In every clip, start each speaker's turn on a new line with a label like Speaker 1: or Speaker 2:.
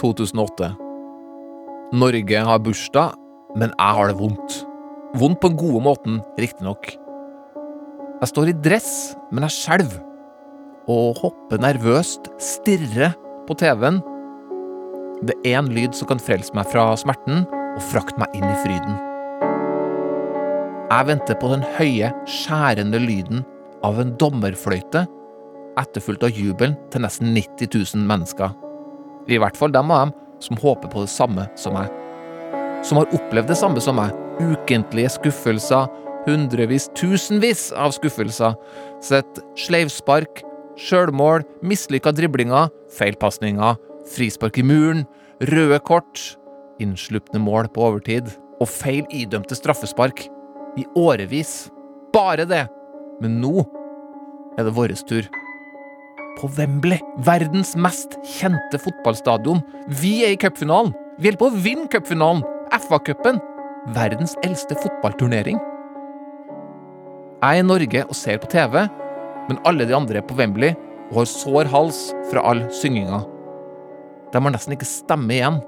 Speaker 1: 2008. Norge har bursdag, men jeg har det vondt. Vondt på den gode måten, riktignok. Jeg står i dress, men jeg skjelver. Og hopper nervøst, stirrer på TV-en. Det er en lyd som kan frelse meg fra smerten og frakte meg inn i fryden. Jeg venter på den høye, skjærende lyden av en dommerfløyte, etterfulgt av jubelen til nesten 90 000 mennesker. I hvert fall dem av dem som håper på det samme som meg. Som har opplevd det samme som meg. Ukentlige skuffelser, hundrevis, tusenvis av skuffelser. Sett sleivspark, sjølmål, mislykka driblinger, feilpasninger, frispark i muren, røde kort, innslupne mål på overtid og feil idømte straffespark. I årevis. Bare det. Men nå er det vår tur på Wembley, verdens mest kjente fotballstadion. Vi er i cupfinalen! Vi holder på å vinne cupfinalen! FA-cupen! Verdens eldste fotballturnering. Jeg er i Norge og ser på TV, men alle de andre er på Wembley og har sår hals fra all synginga. De har nesten ikke stemme igjen.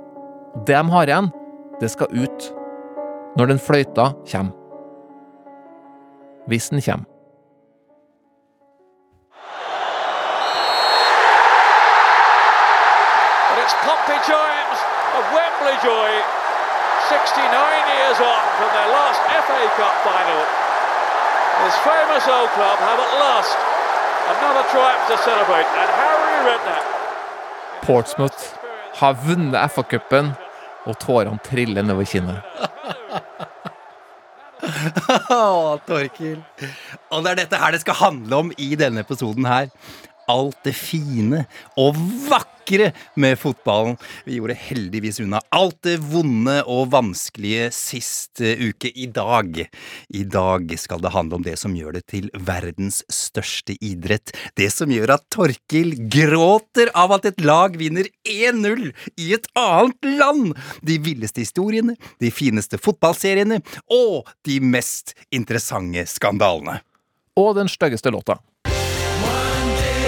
Speaker 1: Det de har igjen, det skal ut når den fløyta kommer. Hvis den kommer.
Speaker 2: Giants of Wembley Joy, 69 years on from their last FA Cup final. His famous old club have at last another triumph to celebrate, and Harry Redknapp.
Speaker 1: Portsmouth har vunnet FA-cupen, og tårene triller nedover kinnet.
Speaker 3: Å, Torkil. Og det er dette her det skal handle om i denne episoden her. Alt det fine og vakre med fotballen. Vi gjorde heldigvis unna alt det vonde og vanskelige sist eh, uke. I dag I dag skal det handle om det som gjør det til verdens største idrett. Det som gjør at Torkil gråter av at et lag vinner 1-0 i et annet land. De villeste historiene, de fineste fotballseriene og de mest interessante skandalene.
Speaker 1: Og den styggeste låta.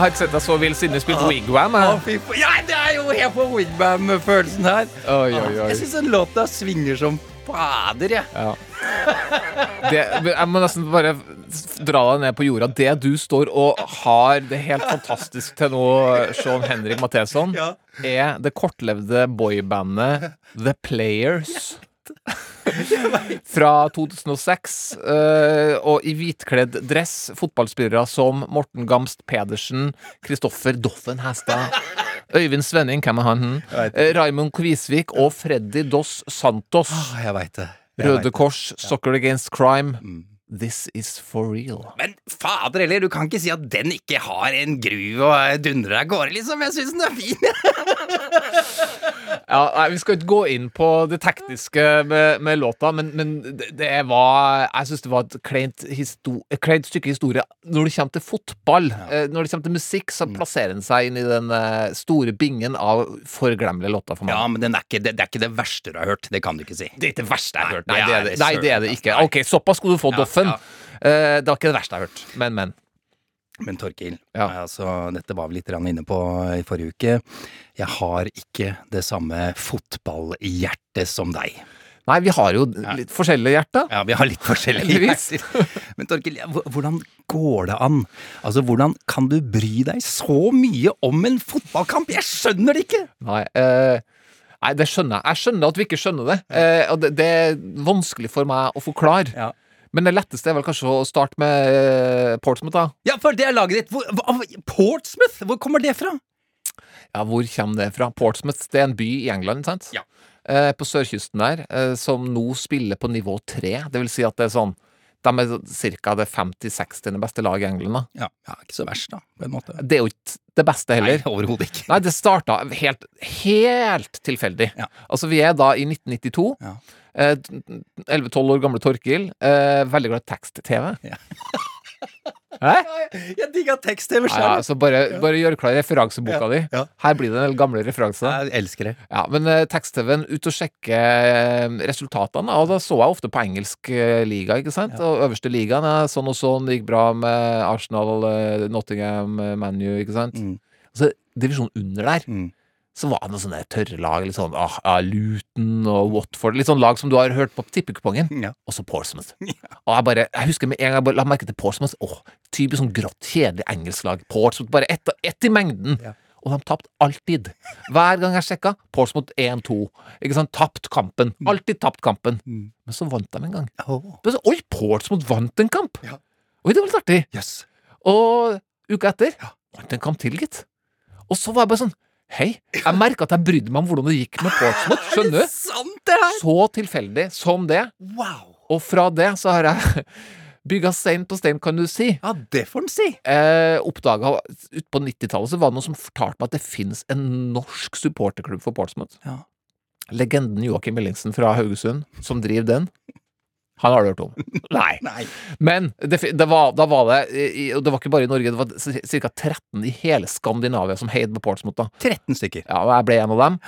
Speaker 1: har ikke sett deg så vill siden du spilte Wigwam. Jeg.
Speaker 3: f- Ja, det er jo helt på Wigwam-følelsen her.
Speaker 1: Oi, oi, oi.
Speaker 3: Jeg syns den låta svinger som fader, jeg.
Speaker 1: Ja. Det, jeg må nesten bare dra deg ned på jorda. Det du står og har det helt fantastisk til nå, Sean Henrik Matheson,
Speaker 3: Ja.
Speaker 1: er det kortlevde boybandet The Players. Fra 2006, eh, og i hvitkledd dress. Fotballspillere som Morten Gamst Pedersen, Kristoffer Doffen Hæstad. Øyvind Svenning, hvem er han? Eh, Raymond Kvisvik og Freddy Dos Santos.
Speaker 3: Åh, Jeg veit det.
Speaker 1: Røde. Kors, Soccer Against Crime.
Speaker 3: Mm.
Speaker 1: This is for real.
Speaker 3: Men fader heller, du kan ikke si at den ikke har en gru og dundrer av gårde, liksom. Jeg syns den er fin.
Speaker 1: Ja, nei, Vi skal ikke gå inn på det tekniske med, med låta, men, men det, det var Jeg syns det var et kleint, stykke historie. Når det kommer til fotball, ja. når det kommer til musikk,
Speaker 3: Mm.
Speaker 1: så plasserer den seg inn i den eh, store bingen av forglemmelige låter for meg.
Speaker 3: Ja, men den er ikke, det, det er ikke det verste du har hørt. Det kan du ikke si.
Speaker 1: Det er ikke det verste jeg har hørt.
Speaker 3: Nei,
Speaker 1: Nei, det er det, nei, det, er det ikke. Ok, Såpass skulle du få,
Speaker 3: Ja,
Speaker 1: Doffen.
Speaker 3: ja.
Speaker 1: Eh, det var ikke det verste jeg har hørt. Men, men.
Speaker 3: Men Torkil,
Speaker 1: Ja.
Speaker 3: altså, dette var vi litt inne på i forrige uke. Jeg har ikke det samme fotballhjertet som deg.
Speaker 1: Nei, vi har jo litt forskjellige hjerter.
Speaker 3: Ja, vi har litt forskjellige hjerter. Men Torkil, hvordan går det an? Altså, hvordan kan du bry deg så mye om en fotballkamp? Jeg skjønner det ikke!
Speaker 1: Nei. Eh, Nei, det skjønner jeg. Jeg skjønner at vi ikke skjønner det. Eh, og det, det er vanskelig for meg å forklare.
Speaker 3: Ja.
Speaker 1: Men det letteste er vel kanskje å starte med eh, Portsmouth, da.
Speaker 3: Ja, for det er laget ditt. Hvor, hva, Portsmouth? Hvor kommer det fra?
Speaker 1: Ja, hvor kommer det fra? Portsmouth det er en by i England, sant?
Speaker 3: Ja.
Speaker 1: Eh, på sørkysten der, eh, som nå spiller på nivå tre. Det vil si at det er sånn De er ca. det 50-60. beste laget i England. da.
Speaker 3: Ja, ja, ikke så verst, da, på en måte.
Speaker 1: Det er jo ikke det beste heller.
Speaker 3: Nei, overhodet ikke.
Speaker 1: Nei, det starta helt, helt tilfeldig.
Speaker 3: Ja.
Speaker 1: Altså, vi er da i 1992.
Speaker 3: Ja.
Speaker 1: Eh, 11-12 år gamle Torkil. Eh, veldig glad i tekst-TV.
Speaker 3: Ja.
Speaker 1: Hæ?
Speaker 3: Jeg digga tekst-TV
Speaker 1: Ja, ja, så bare, bare gjør klar referanseboka
Speaker 3: Ja,
Speaker 1: di. Her blir det en gamle referanser.
Speaker 3: Jeg elsker det.
Speaker 1: Ja, men uh, tekst-TV-en ut og sjekke eh, resultatene, og da så jeg ofte på engelsk eh, liga, ikke sant? Og øverste ligaen er sånn og sånn, det gikk bra med Arsenal, Nottingham, ManU, ikke sant?
Speaker 3: Mm.
Speaker 1: Altså divisjonen under der,
Speaker 3: Mm.
Speaker 1: Så var det noen sånne tørre lag, litt sånn ah, ah, Luton og Watford, litt sånn lag som du har hørt på tippekupongen.
Speaker 3: Ja.
Speaker 1: Og så Portsmouth. Og jeg bare, jeg husker med en gang jeg bare la merke til Portsmouth. Åh, typisk sånn grått, kjedelig engelsk lag. Portsmouth, bare ett et i mengden.
Speaker 3: Ja.
Speaker 1: Og de tapte alltid. Hver gang jeg sjekka, Portsmouth 1-2. Ikke sant, tapt kampen. Alltid tapt kampen.
Speaker 3: Mm.
Speaker 1: Men så vant de en gang. Oh. Så, Oi, Portsmouth vant en kamp!
Speaker 3: Ja.
Speaker 1: Oi, det var litt artig.
Speaker 3: Yes.
Speaker 1: Og uka etter vant en kamp til, gitt. Og så var jeg bare sånn Hei, jeg merka at jeg brydde meg om hvordan det gikk med Portsmouth. Skjønner du?
Speaker 3: Sant, det her!
Speaker 1: Så tilfeldig som det.
Speaker 3: Wow!
Speaker 1: Og fra det så har jeg bygga stein på stein, kan du si.
Speaker 3: Ja, det får en si.
Speaker 1: Eh, Oppdaga Utpå 90-tallet så var det noen som fortalte meg at det finnes en norsk supporterklubb for Portsmouth.
Speaker 3: Ja.
Speaker 1: Legenden Joakim Ellingsen fra Haugesund, som driver den. Han har du hørt om? Nei.
Speaker 3: Nei.
Speaker 1: Men det, det var, da var det Og det var ikke bare i Norge, det var ca. 13 i hele Skandinavia som heide på Portsmouth. da
Speaker 3: 13 stykker.
Speaker 1: Ja, og jeg ble en av dem.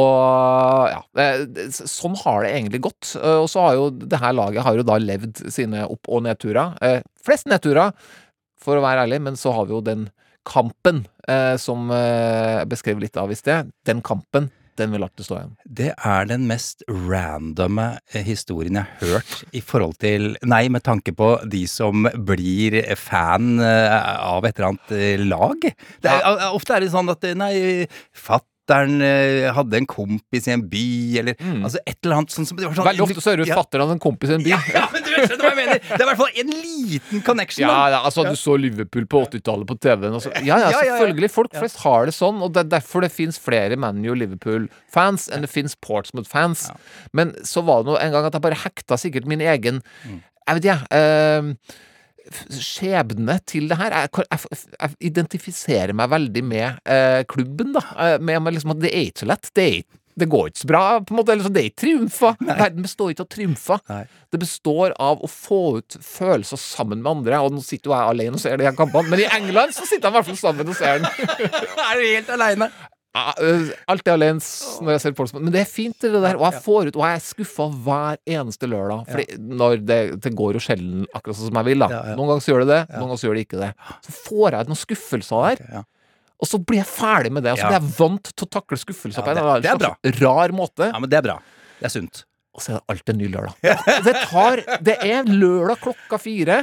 Speaker 1: Og ja, sånn har det egentlig gått. Eh, Og så har jo det her laget har jo da levd sine opp- og nedturer. Eh, flest nedturer, for å være ærlig, men så har vi jo den kampen eh, som jeg beskrev litt av i sted. Den kampen, den vil alltid stå igjen.
Speaker 3: Det er den mest randomme eh, historien jeg har hørt i forhold til Nei, med tanke på de som blir fan eh, av et eller annet eh, lag. Det er, Ofte er det sånn at nei, nei, fatter'n eh, hadde en kompis i en by, eller altså et eller annet sånn som det var sånn,
Speaker 1: Veldig ofte så hører du
Speaker 3: ja,
Speaker 1: fatter'n hadde en kompis i en by.
Speaker 3: ja, ja, men du skjønner hva jeg mener! Det er i hvert fall en liten connection.
Speaker 1: Ja, ja, altså du så Liverpool på 80-tallet på TV-en. Ja, ja, selvfølgelig. Folk flest har det sånn, og det er derfor det fins flere ManU Liverpool-fans enn det fins Portsmouth-fans. Men så var det nå en gang at jeg bare hekta sikkert min egen
Speaker 3: Mm.
Speaker 1: Jeg vet ikke, jeg. Skjebne til det her. Jeg, jeg, jeg identifiserer meg veldig med eh, klubben, da. Eh, med, med liksom at det er ikke så lett. Det, er, det går ikke så bra, på en måte. Eller så det er ikke triumfer. Verden består ikke av triumfer.
Speaker 3: Nei.
Speaker 1: Det består av å få ut følelser sammen med andre. Og nå sitter jo jeg alene og ser de her kampene, men i England så sitter jeg i hvert fall sammen og ser den.
Speaker 3: er du helt aleine?
Speaker 1: Ja, øh, Alltid alene når jeg ser Portsmouth. Men det er fint, det der. Og jeg får ut Og jeg er skuffa hver eneste lørdag. Fordi når det, det går jo sjelden akkurat sånn som jeg vil, da.
Speaker 3: Ja, ja.
Speaker 1: Noen ganger så gjør det det, noen ganger så gjør det ikke det. Så får jeg ut noen skuffelser der.
Speaker 3: Ja.
Speaker 1: Og så blir jeg ferdig med det. Og så blir jeg vant til å takle skuffelser på en
Speaker 3: er
Speaker 1: rar måte.
Speaker 3: ja, men det er bra. Det er sunt.
Speaker 1: Og så er det alltid en ny lørdag. Det tar Det er lørdag klokka fire.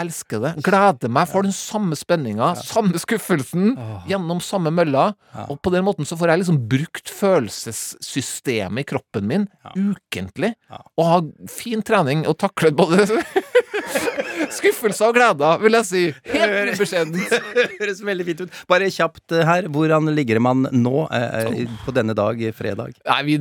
Speaker 1: Elsker det. Gleder meg for den samme spenninga, samme skuffelsen, gjennom samme mølla. Og på den måten så får jeg liksom brukt følelsessystemet i kroppen min ukentlig. Og har fin trening og taklet både skuffelser og glede, vil jeg si. Helt ubeskjedent.
Speaker 3: Høres veldig fint ut. Bare kjapt eh, her, hvordan ligger man nå eh, på denne dag, eh, fredag?
Speaker 1: Nei, vi,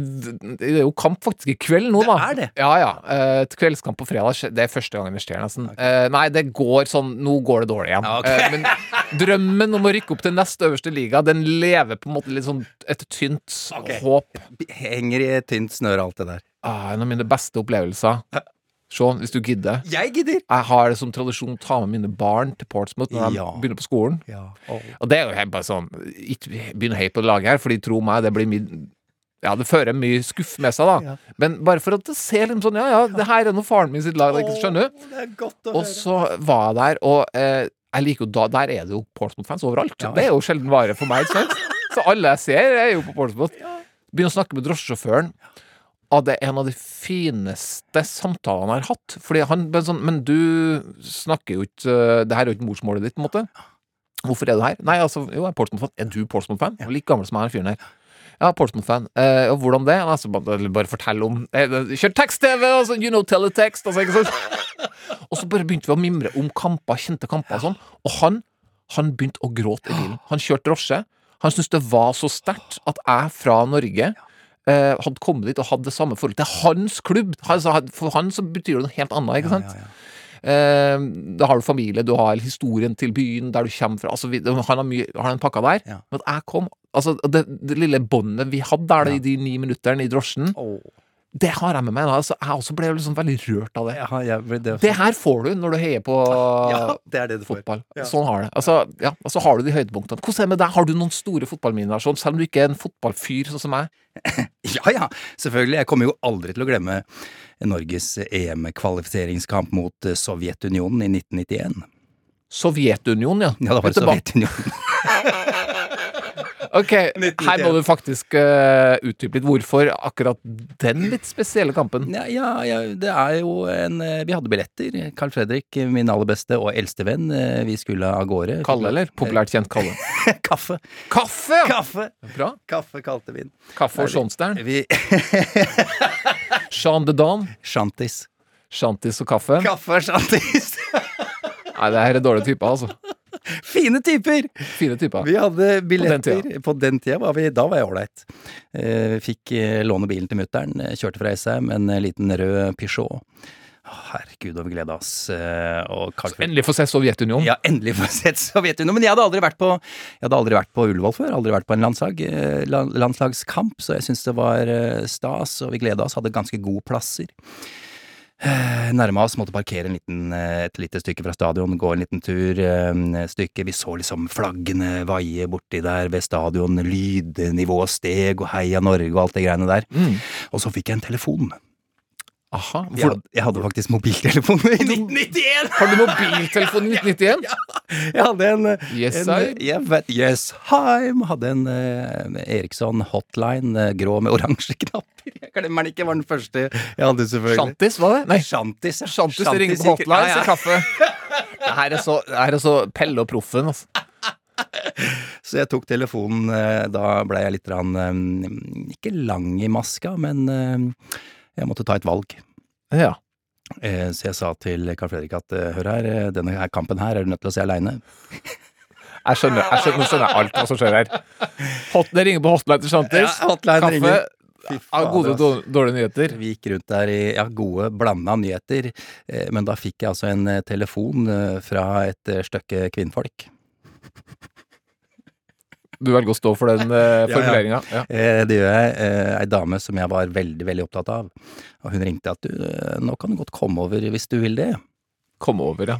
Speaker 1: det er jo kamp faktisk i kveld nå,
Speaker 3: Det er det?
Speaker 1: Ja, ja. Eh, kveldskamp på fredag. Det er første gangen det skjer, nesten. Eh, nei, det går sånn Nå går det dårlig igjen.
Speaker 3: Okay.
Speaker 1: Eh, men drømmen om å rykke opp til nest øverste liga, den lever på en måte litt sånn et tynt håp.
Speaker 3: Henger i et tynt snøre, alt det der.
Speaker 1: Ah, en av mine beste opplevelser. Sean, hvis du gidder.
Speaker 3: Jeg gidder!
Speaker 1: Jeg har det som tradisjon å ta med mine barn til Portsmouth når
Speaker 3: Ja.
Speaker 1: de begynner på skolen.
Speaker 3: Ja.
Speaker 1: Og det er jo helt bare sånn Ikke begynn heie på det laget her, Fordi tro meg, det blir mye ja, det fører mye skuff med seg, da. Men bare for at det ser litt sånn Ja, ja, det her er nå faren min sitt lag. oh, Skjønner du?
Speaker 3: Det er godt å
Speaker 1: Og så var jeg der, og eh, jeg liker jo da Der er det jo Portsmouth-fans overalt.
Speaker 3: Ja.
Speaker 1: Det er jo sjelden vare for meg, ikke sant? Så alle jeg ser, er jo på Portsmouth. Begynner å snakke med drosjesjåføren. Og det en av de fineste samtalene jeg har hatt. Fordi han ble sånn Men du snakker jo ikke eh, Det her er jo ikke morsmålet ditt, på en måte. Hvorfor er du her? Nei, altså, jo, jeg er Portsmouth-fan. Er du Portsmouth-fan? Like gammel som jeg den fyren her. Ja, Portsmouth-fan. Eh, og hvordan det? Altså, bare, bare fortell om eh, Kjør tekst-TV! Altså, you know, teletext! Altså, ikke sant? og så bare begynte vi å mimre om kamper, kjente kamper og sånn. Og han, han begynte å gråte i bilen. Han kjørte drosje. Han syntes det var så sterkt at jeg fra Norge eh, hadde kommet dit og hadde det samme forholdet til hans klubb. Altså, for han så betyr det noe helt annet, ikke sant?
Speaker 3: Ja, ja,
Speaker 1: Eh, da har du familie, du har historien til byen, der du kommer fra. Altså, vi, han har mye, har den pakka der. Men jeg kom Altså, det, det lille båndet vi hadde der i de ni minutterne i drosjen,
Speaker 3: Åh.
Speaker 1: Det har jeg med meg. Altså, jeg også ble liksom veldig rørt av det.
Speaker 3: Ja, jeg- det,
Speaker 1: Det her får du når du heier på
Speaker 3: ja, det er det
Speaker 1: fotball.
Speaker 3: Ja.
Speaker 1: Sånn har det. Altså, ja, og så har du de høydepunktene. Hvordan er det med deg? Har du noen store fotballminner, sånn, selv om du ikke er en fotballfyr sånn som meg?
Speaker 3: Ja, ja, selvfølgelig. Jeg kommer jo aldri til å glemme Norges EM-kvalifiseringskamp mot eh, Sovjetunionen i 1991.
Speaker 1: Sovjetunionen, ja.
Speaker 3: Ja, var det
Speaker 1: Tilbake-
Speaker 3: Sovjetunionen.
Speaker 1: Ok, her må du faktisk uh, utdype litt. Hvorfor akkurat den litt spesielle kampen?
Speaker 3: Ja, ja, ja, det er jo en eh, Vi hadde billetter. Carl Fredrik, min aller beste og eldste venn, eh, vi skulle av gårde.
Speaker 1: Kalle, eller? Populært kjent Kalle.
Speaker 3: Kaffe.
Speaker 1: Kaffe!
Speaker 3: Kaffe!
Speaker 1: Bra.
Speaker 3: Kaffe kalte vi den.
Speaker 1: Kaffe og Sjonsstern.
Speaker 3: Vi
Speaker 1: Jean de Dan.
Speaker 3: Shantis.
Speaker 1: Shantis og kaffe.
Speaker 3: Kaffe og shantis.
Speaker 1: Nei, det her er dårlige typer, altså.
Speaker 3: Fine typer!
Speaker 1: Fine typer.
Speaker 3: Vi hadde billetter.
Speaker 1: tida.
Speaker 3: På den tida var vi, da var jeg ålreit. Eh, Fikk eh, låne bilen til mutter'n. eh, Kjørte fra Esheim, en liten rød Peugeot. Herregud, og vi gleda oss. Fredrik
Speaker 1: Endelig få se Sovjetunionen.
Speaker 3: Ja, endelig få sett Sovjetunionen. Men jeg hadde aldri vært på Jeg hadde aldri vært på Ullevål før. Aldri vært på en landslag, landslagskamp, så jeg syntes det var stas, og vi gleda oss. Hadde ganske gode plasser. Eh, Nærma oss, måtte parkere en liten, eh, et lite stykke fra stadion, gå en liten tur. eh, stykke. Vi så liksom flaggene vaie borti der ved stadion, lydnivået steg, og Heia Norge og alt det greiene der.
Speaker 1: Mm.
Speaker 3: Og så fikk jeg en telefon.
Speaker 1: Aha.
Speaker 3: Jeg, hadde- jeg hadde faktisk mobiltelefon i 1991!
Speaker 1: har du mobiltelefon i 1991?
Speaker 3: Jeg hadde en,
Speaker 1: Yes,
Speaker 3: en jeg vet, Yes, I'm Hadde en eh, Eriksson hotline, eh, grå med oransje knapper. Jeg glemmer den ikke, var den første jeg hadde, selvfølgelig.
Speaker 1: Shantis, var det? Nei.
Speaker 3: Shantis. ja.
Speaker 1: Shantis ringer på hotline,
Speaker 3: ja, ja.
Speaker 1: kaffe. Det her er så, her er så Pelle og Proffen, altså.
Speaker 3: Så jeg tok telefonen. eh, Da ble jeg litt rann, Ikke lang i maska, men jeg måtte ta et valg.
Speaker 1: Ja.
Speaker 3: Eh, Så jeg sa til Carl Fredrik at eh, hør her, eh, denne her kampen her er du nødt til å se aleine.
Speaker 1: Jeg skjønner, jeg skjønner, skjønner alt hva som skjer her. Hot, det ringer på hotline til Shantis.
Speaker 3: Ja, hotline
Speaker 1: Kaffe.
Speaker 3: ringer.
Speaker 1: Av gode og dårlige nyheter.
Speaker 3: Vi gikk rundt der i ja, gode, blanda nyheter, men da fikk jeg altså en telefon fra et stykke kvinnfolk.
Speaker 1: Du velger å stå for den
Speaker 3: ja.
Speaker 1: formuleringa. Ja.
Speaker 3: Eh, Det gjør jeg. eh, Ei dame som jeg var veldig, veldig opptatt av. Og hun ringte at du, eh, nå kan du godt komme over hvis du vil det.
Speaker 1: Komme over, ja.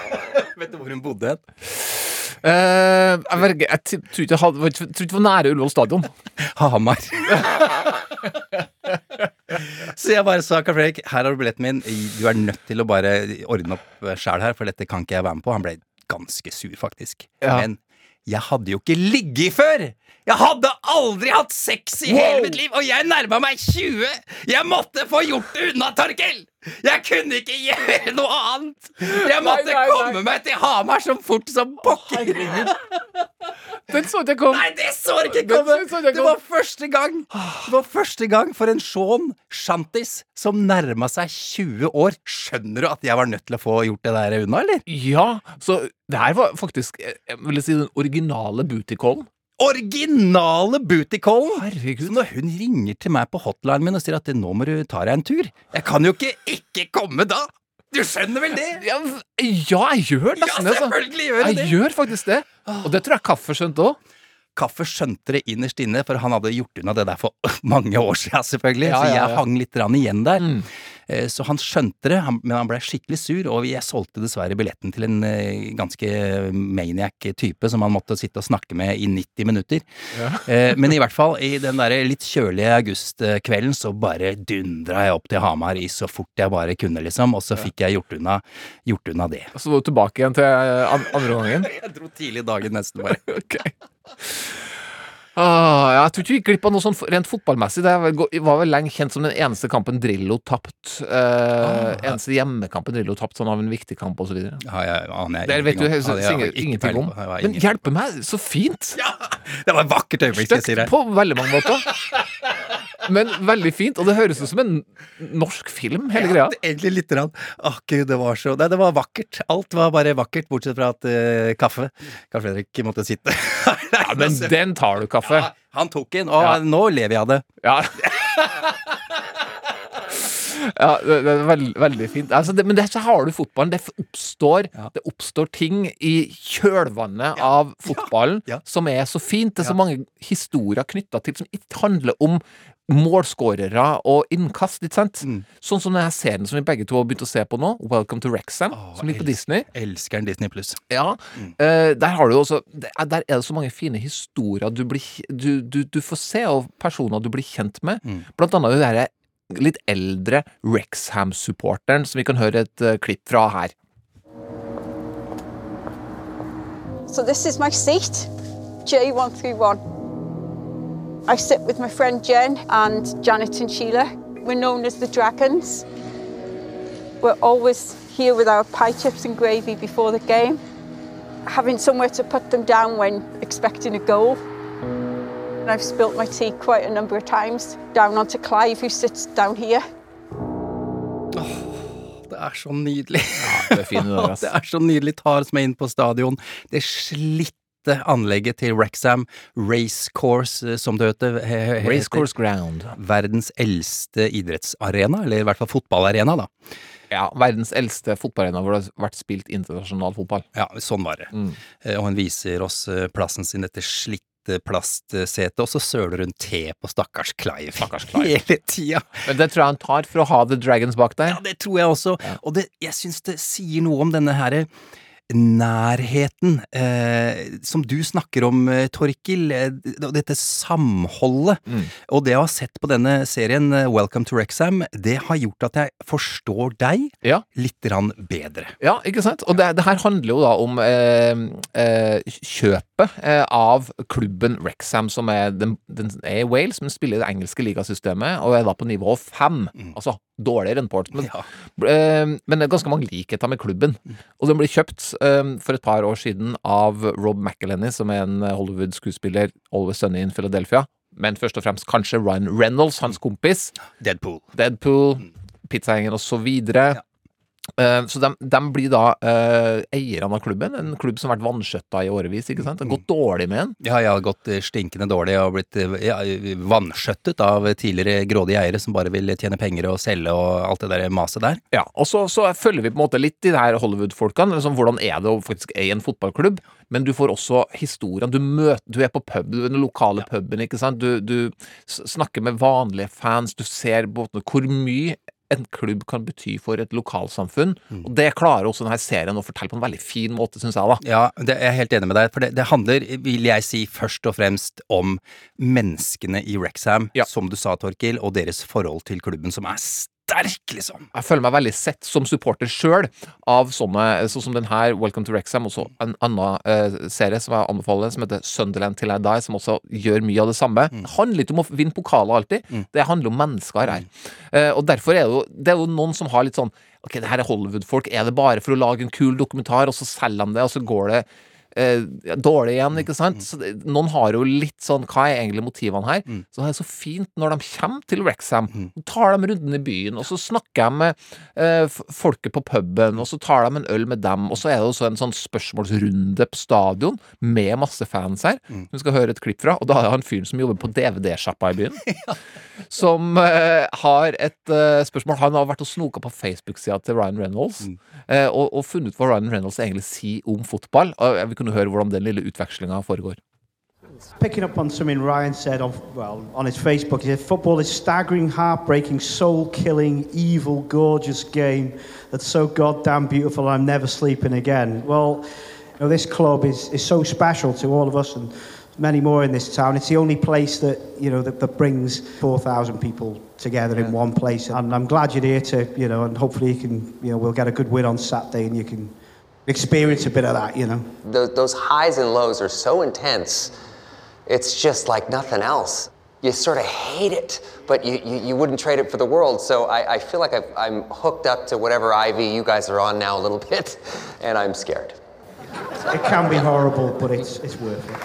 Speaker 3: Vet du hvor hun bodde hen?
Speaker 1: Eh, jeg Jeg tror ikke jeg jeg tror ikke det var nære Ullevål stadion.
Speaker 3: Hamar. Så jeg bare sa Carl Fredrik, her har du billetten min. Du er nødt til å bare ordne opp sjæl her, for dette kan ikke jeg være med på. Han ble ganske sur, faktisk.
Speaker 1: Ja.
Speaker 3: Men jeg hadde jo ikke ligget før! Jeg hadde aldri hatt sex i hele
Speaker 1: Wow.
Speaker 3: mitt liv, og jeg nærma meg 20! Jeg måtte få gjort det unna, Torkel! Jeg kunne ikke gjøre noe annet! Jeg måtte
Speaker 1: nei, nei.
Speaker 3: komme meg til Hamar så fort som pokker!
Speaker 1: Den så ikke jeg kom.
Speaker 3: Nei, det så du ikke komme!
Speaker 1: jeg
Speaker 3: Det var første gang Det var første gang for en Sean Shantis som nærma seg 20 år. Skjønner du at jeg var nødt til å få gjort det der unna, eller?
Speaker 1: Ja, så det her var faktisk eh, jeg vil si, den originale booty-callen.
Speaker 3: Originale bootycallen! Så når hun ringer til meg på hotline min og sier at nå må du ta deg en tur Jeg kan jo ikke ikke komme da! Du skjønner vel det?
Speaker 1: Ja, ja, jeg gjør nesten det. Ja,
Speaker 3: selvfølgelig gjør jeg
Speaker 1: Jeg
Speaker 3: det!
Speaker 1: gjør faktisk det. Og det tror jeg Kaffe skjønte òg.
Speaker 3: Kaffe skjønte det innerst inne, for han hadde gjort unna det der for mange år siden, selvfølgelig.
Speaker 1: Ja,
Speaker 3: Så jeg hang litt igjen der.
Speaker 1: Mm.
Speaker 3: Eh, Så han skjønte det, men han ble skikkelig sur, og jeg solgte dessverre billetten til en eh, ganske maniac-type som han måtte sitte og snakke med i 90 minutter. Ja. Men i hvert fall, i den der litt kjølige augustkvelden, så bare dundra jeg opp til Hamar i så fort jeg bare kunne, liksom, og så fikk jeg gjort unna, gjort unna det.
Speaker 1: Så var du tilbake igjen til eh, andre gangen.
Speaker 3: Jeg dro tidlig dagen nesten, bare.
Speaker 1: Ok. Ah, jeg tror ikke vi gikk glipp av noe sånn rent fotballmessig. Det var vel lenge kjent som den eneste kampen Drillo tapt. Eh, eneste hjemmekampen Drillo tapt sånn av en viktig kamp osv.
Speaker 3: Ja, jeg aner
Speaker 1: Det vet du
Speaker 3: Ja, jeg
Speaker 1: ingenting om.
Speaker 3: Jeg
Speaker 1: Men hjelpe meg, så fint!
Speaker 3: Ja, Det var et vakkert øyeblikk, jeg si
Speaker 1: Støkt på veldig mange måter. Men veldig fint, og det høres ut som en norsk film, hele greia.
Speaker 3: Ja, egentlig lite grann. Å gud, det var så Nei, det var vakkert. Alt var bare vakkert, bortsett fra at uh, kaffe Karl Fredrik måtte sitte.
Speaker 1: Ja, men den tar du, kaffe.
Speaker 3: Ja, han tok den, og nå lever jeg av det.
Speaker 1: Ja. Ja, det, det er veld, veldig fint. Altså, det, men det, så har du fotballen. Det oppstår,
Speaker 3: Ja.
Speaker 1: det oppstår ting i kjølvannet av fotballen
Speaker 3: Ja.
Speaker 1: som er så fint. Det er så
Speaker 3: Ja.
Speaker 1: mange historier knytta til som ikke handler om målskårere og innkast. Ikke sant?
Speaker 3: Mm.
Speaker 1: Sånn som denne serien som vi begge to har begynt å se på nå, Welcome to Wrexham,
Speaker 3: Åh,
Speaker 1: som ligger på Disney.
Speaker 3: Elsker en Disney pluss.
Speaker 1: Ja, eh, der har du også er- Der er det så mange fine historier du, blir, du, du, du får se, og personer du blir kjent med.
Speaker 3: Mm.
Speaker 1: Blant annet det derre litt eldre Rexham-supporteren, som vi kan høre et eh, klipp fra her.
Speaker 4: So this is my seat, J131. I sit with my friend Jen and Janet and Sheila. We're known as the Dragons. We're always here with our pie chips and gravy before the game, having somewhere to put them down when expecting a goal. And I've spilt my tea quite a number of times down onto Clive, who sits down here.
Speaker 3: Det er så nydelig.
Speaker 1: det er fine det,
Speaker 3: det er så nydelig. Tar oss med inn på stadion. Det slitte anlegget til Wrexham Racecourse, eh, som det heter. he- he- heter.
Speaker 1: Racecourse Ground.
Speaker 3: Verdens eldste idrettsarena, eller i hvert fall fotballarena, da.
Speaker 1: Ja, verdens eldste fotballarena hvor det har vært spilt internasjonal fotball.
Speaker 3: Ja, sånn var det.
Speaker 1: Mm.
Speaker 3: Eh, Og hun viser oss eh, plassen sin, dette slitte plastsetet, og så søler hun te på stakkars Clive.
Speaker 1: Stakkars Clive.
Speaker 3: Hele tida.
Speaker 1: Men det tror jeg han tar for å ha The Dragons bak der.
Speaker 3: Ja, det tror jeg også. Og det, jeg syns det sier noe om denne herre nærheten eh, som du snakker om, eh, Torkil, eh, dette samholdet.
Speaker 1: Mm.
Speaker 3: Og det å ha sett på denne serien eh, Welcome to Wrexham, det har gjort at jeg forstår deg
Speaker 1: Ja.
Speaker 3: litt bedre.
Speaker 1: Ja, ikke sant? Og det, det her handler jo da om eh, eh, kjøpet av klubben Wrexham, som er, den, den er i Wales, men spiller i det engelske ligasystemet, og er da på nivå fem. Altså dårligere enn Portsmouth.
Speaker 3: Ja.
Speaker 1: Men det er ganske mange likheter med klubben. Og den blir kjøpt eh, for et par år siden av Rob McElhenney, som er en Hollywood-skuespiller, Always Sunny in Philadelphia. Men først og fremst kanskje Ryan Reynolds, hans kompis.
Speaker 3: Deadpool.
Speaker 1: Deadpool, Pizzagjengen og så videre. Eh, Så de, de blir da eh, eierne av klubben, en klubb som har vært vanskjøtta i årevis. ikke sant? Det har gått dårlig med den.
Speaker 3: Ja, ja, gått eh, stinkende dårlig og blitt eh, ja, vanskjøttet av tidligere grådige eiere som bare vil tjene penger og selge og alt det der maset der.
Speaker 1: Ja, og så, så følger vi på en måte litt de her Hollywood-folkene. Liksom, hvordan er det å faktisk eie en fotballklubb? Men du får også historien. Du, møter, du er på pub, du er den lokale puben. ikke sant? Du, du snakker med vanlige fans. Du ser på hvor mye en klubb kan bety for et lokalsamfunn. Og det klarer også denne serien å fortelle på en veldig fin måte, syns jeg. da.
Speaker 3: Ja, det er jeg helt enig med deg, for det, det handler, vil jeg si, først og fremst om menneskene i Wrexham,
Speaker 1: Ja.
Speaker 3: som du sa, Torkil, og deres forhold til klubben, som er sterk, liksom.
Speaker 1: jeg føler meg veldig sett som supporter sjøl av sånne, sånn som den her, Welcome to Wrexham, og så en annen eh, serie som jeg anbefaler, som heter Sunderland Till I Die, som også gjør mye av det samme. Det handler ikke om å vinne pokaler alltid, det handler om mennesker her. Eh, og derfor er det jo, det er jo noen som har litt sånn Ok, det her er Hollywood-folk, er det bare for å lage en kul dokumentar, og så selger de det, og så går det eh, dårlig igjen, ikke sant? Så noen har jo litt sånn Hva er egentlig motivene her? Så det er så fint når de kommer til Wrexham. Så tar de runden i byen, og så snakker de med eh, folket på puben, og så tar de en øl med dem, og så er det også en sånn spørsmålsrunde på stadion med masse fans her, som vi skal høre et klipp fra. Og da er han fyren som jobber på DVD-sjappa i byen, som eh, har et eh, spørsmål. Han har vært og snoka på Facebook-sida til Ryan Reynolds, eh, og, og funnet ut hva Ryan Reynolds egentlig sier om fotball. Og vi kunne høre hvordan den lille utvekslinga foregår.
Speaker 5: Picking up on something Ryan said on well on his Facebook, he said football is staggering, heartbreaking, soul-killing, evil, gorgeous game that's so goddamn beautiful. I'm never sleeping again. Well, you know, this club is, is so special to all of us and many more in this town. It's the only place that you know that, that brings four thousand people together in one place. And I'm glad you're here to you know, and hopefully you can you know we'll get a good win on Saturday and you can experience a bit of that. You know.
Speaker 6: Those, those highs and lows are so intense. it's just like nothing else. You sort of hate it, but you, you, you wouldn't trade it for the world. So I, I feel like I've, I'm hooked up to whatever IV you guys are on now a little bit, and I'm scared.
Speaker 5: It can be horrible, but it's, it's worth it.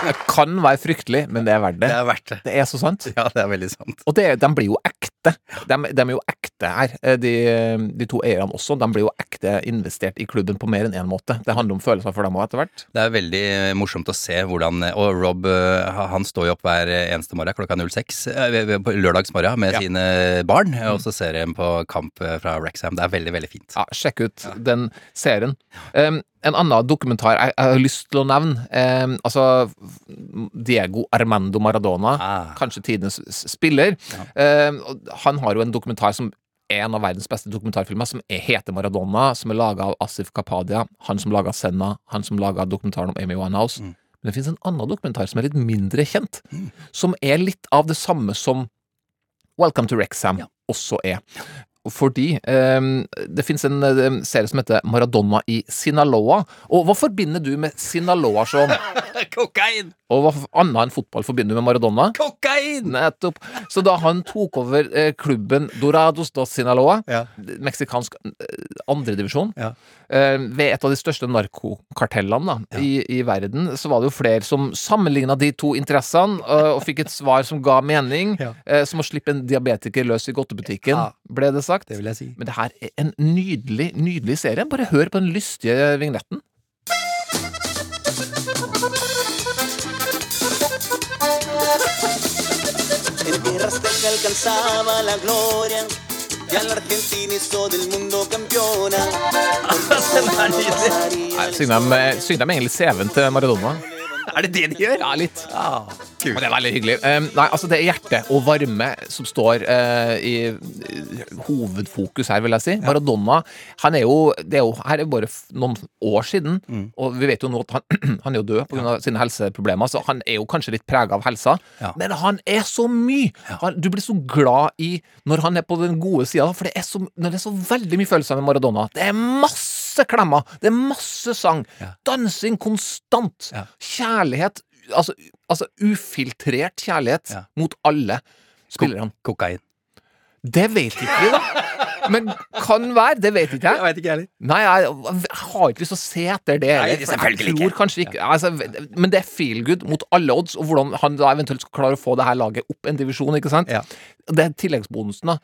Speaker 1: Det kan være fryktelig, men det er verdt det.
Speaker 3: Det er verdt det.
Speaker 1: Det er så sant.
Speaker 3: Ja, det er veldig sant.
Speaker 1: Og det, de blir jo ekte. De, de er jo ekte her. Eh, De, de to eierne også. De blir jo ekte investert i klubben på mer enn én måte. Det handler om følelser for dem òg, etter hvert.
Speaker 3: Det er veldig eh, morsomt å se hvordan Og Rob eh, han står jo opp hver eneste morgen klokka 06 eh, på lørdagsmorgen med
Speaker 1: Ja.
Speaker 3: sine barn, og så ser de på kamp eh, fra Wrexham. Det er veldig, veldig fint.
Speaker 1: Ja, sjekk ut den serien. Um, en annen dokumentar jeg, jeg har lyst til å nevne. eh, altså Diego Armando Maradona,
Speaker 3: Ah.
Speaker 1: kanskje tidenes spiller. Ja. og han har jo en dokumentar som er en av verdens beste dokumentarfilmer, som er, heter Maradona, som er laga av Asif Kapadia. Han som laga Senna, han som laga dokumentaren om Amy Winehouse. Men det finnes en annen dokumentar som er litt mindre kjent, som er litt av det samme som Welcome to Wrexham også er. Fordi um, det finnes en eh, serie som heter Maradona i Sinaloa. Og hva forbinder du med Sinaloa, Sean?
Speaker 3: Kokain!
Speaker 1: Og hva annet enn fotball forbinder du med Maradona?
Speaker 3: Kokain!
Speaker 1: Nettopp. Så da han tok over eh, klubben Dorados da Sinaloa,
Speaker 3: Ja.
Speaker 1: meksikansk eh, andredivisjon,
Speaker 3: Ja.
Speaker 1: eh, ved et av de største narkokartellene da, i, i verden, så var det jo flere som sammenligna de to interessene, eh, og fikk et svar som ga mening,
Speaker 3: Ja.
Speaker 1: eh, som å slippe en diabetiker løs i godtebutikken,
Speaker 3: Ja.
Speaker 1: ble det sagt.
Speaker 3: Det vil jeg si.
Speaker 1: Men det her er en nydelig, nydelig serie. Bare hør på den lystige vignetten.
Speaker 7: Tierras que alcanzaba la gloria y al Argentina hizo del mundo campeona.
Speaker 1: Nei, Synger de, eh, synger de egentlig CV-en til Maradona?
Speaker 3: Er det det de gjør?
Speaker 1: Ja, litt.
Speaker 3: Ah.
Speaker 1: Og det er veldig hyggelig. Um, nei, altså Det er hjerte og varme som står uh, i, hovedfokus her, vil jeg si. Maradona han er jo, det er jo Her er bare noen år siden, og vi vet jo nå at han, han er jo død pga. av sine helseproblemer, så han er jo kanskje litt prega av helsa.
Speaker 3: Ja.
Speaker 1: Men han er så mye! Han, du blir så glad i når han er på den gode sida, for det er, så, det er så veldig mye følelser med Maradona. Det er masse klemmer, det er masse sang, dansing konstant,
Speaker 3: Ja.
Speaker 1: kjærlighet Altså, altså ufiltrert kjærlighet
Speaker 3: Ja.
Speaker 1: mot alle spillerne.
Speaker 3: Kokain.
Speaker 1: Det vet ikke vi, da. Men kan være. Det vet ikke
Speaker 3: Jeg
Speaker 1: jeg.
Speaker 3: vet ikke, heller.
Speaker 1: Nei, jeg, jeg har ikke lyst til å se etter det.
Speaker 3: Nei, selvfølgelig ikke.
Speaker 1: kanskje ikke altså, Men det er feel good mot alle odds, og hvordan han da eventuelt skal klare å få det her laget opp en divisjon, ikke sant?
Speaker 3: Ja.
Speaker 1: Det er tilleggsbonusen, da.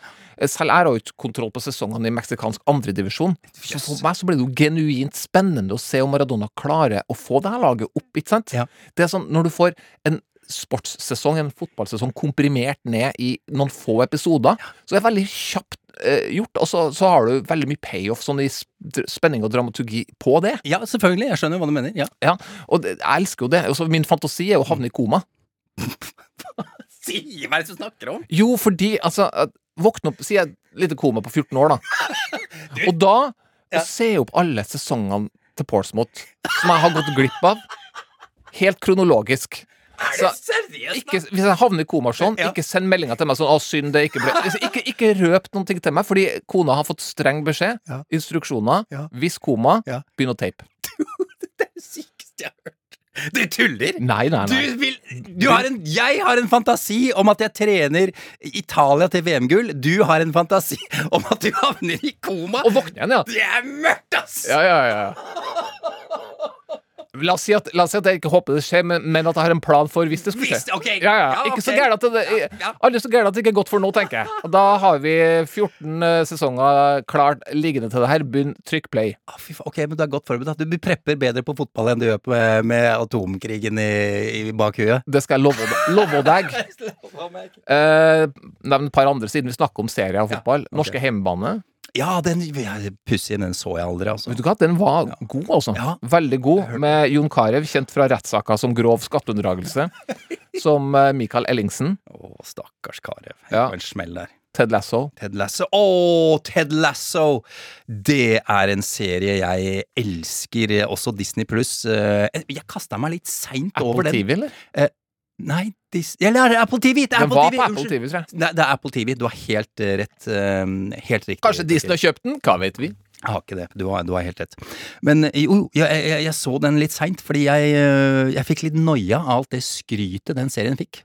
Speaker 1: Selv jeg har ikke kontroll på sesongene i meksikansk andredivisjon. Så for meg så blir det jo genuint spennende å se om Maradona klarer å få det her laget opp, ikke sant?
Speaker 3: Ja.
Speaker 1: Det er sånn, når du får en sportssesong, en fotballsesong, komprimert ned i noen få episoder, så er det veldig kjapt eh, gjort, og så, så har du veldig mye payoff sånn i spenning og dramaturgi på det.
Speaker 3: Ja, selvfølgelig. Jeg skjønner hva du mener. Ja.
Speaker 1: Ja, og det, jeg elsker jo det. Også min fantasi er å havne i koma.
Speaker 3: Si, hva er det du snakker om?
Speaker 1: Jo, fordi altså Våkne opp, sier jeg lite koma på 14 år, da. Og da
Speaker 3: Ja.
Speaker 1: ser jeg opp alle sesongene til Portsmouth som jeg har gått glipp av. Helt kronologisk. Så,
Speaker 3: seriøst?
Speaker 1: ikke, hvis jeg havner i koma sånn,
Speaker 3: Ja.
Speaker 1: ikke send meldinger til meg sånn 'Å, synd det ikke ble Ikke, ikke røp noen ting til meg, fordi kona har fått streng beskjed.
Speaker 3: Ja.
Speaker 1: Instruksjoner.
Speaker 3: Ja.
Speaker 1: Hvis koma,
Speaker 3: Ja.
Speaker 1: begynn å tape.
Speaker 3: Det er det sykeste jeg har hørt. Du tuller!
Speaker 1: Nei, nei,
Speaker 3: Du vil, du har en, jeg har en fantasi om at jeg trener Italia til VM-gull. Du har en fantasi om at du havner i koma.
Speaker 1: Og våkner igjen, ja.
Speaker 3: Det er mørkt, ass!
Speaker 1: Ja, ja, ja. La oss, si at, la oss si at jeg ikke håper det skjer, men, men at jeg har en plan for hvis det skulle skje.
Speaker 3: Hvis- ok.
Speaker 1: Ja, ja. Ikke så
Speaker 3: ok.
Speaker 1: gærent at det,
Speaker 3: Ja.
Speaker 1: Aldri så gærent at det ikke er godt for nå, tenker jeg. Og da har vi 14 eh, sesonger klart liggende til det her. Begynn, trykk play.
Speaker 3: Ah, ok, men Du er godt forberedt. Du prepper bedre på fotball enn du gjør med, med atomkrigen i, i bakhuet.
Speaker 1: Det skal jeg love, love deg. Eh, Nevn et par andre siden vi snakker om serier av fotball. Norske Hjemmebane.
Speaker 3: Ja, den ja, pussig, den så jeg aldri, altså.
Speaker 1: Vet du hva, Den var god, altså.
Speaker 3: Ja.
Speaker 1: Veldig god. Med Jon Carew, kjent fra rettssaker som grov skatteunndragelse. som eh, Michael Ellingsen.
Speaker 3: Å, stakkars Karev.
Speaker 1: Ja.
Speaker 3: Ja. En smell der.
Speaker 1: Ted Lasso.
Speaker 3: Ted Lasso. Å, Ted Lasso! Det er en serie jeg elsker. Også Disney pluss. Jeg kasta meg litt seint over
Speaker 1: Apple
Speaker 3: den.
Speaker 1: TV, eller?
Speaker 3: Nei, Dis eller er det Apple TV! Det er Apple TV.
Speaker 1: Apple. TV, tror jeg.
Speaker 3: Nei, det er Apple TV. Du har helt eh, rett. eh, helt riktig.
Speaker 1: Kanskje Disney har kjøpt den? Hva vet vi?
Speaker 3: Jeg har ikke det. Du har, du har helt rett. Men eh, jo, jeg, jeg, jeg så den litt seint, fordi jeg, jeg fikk litt noia av alt det skrytet den serien fikk.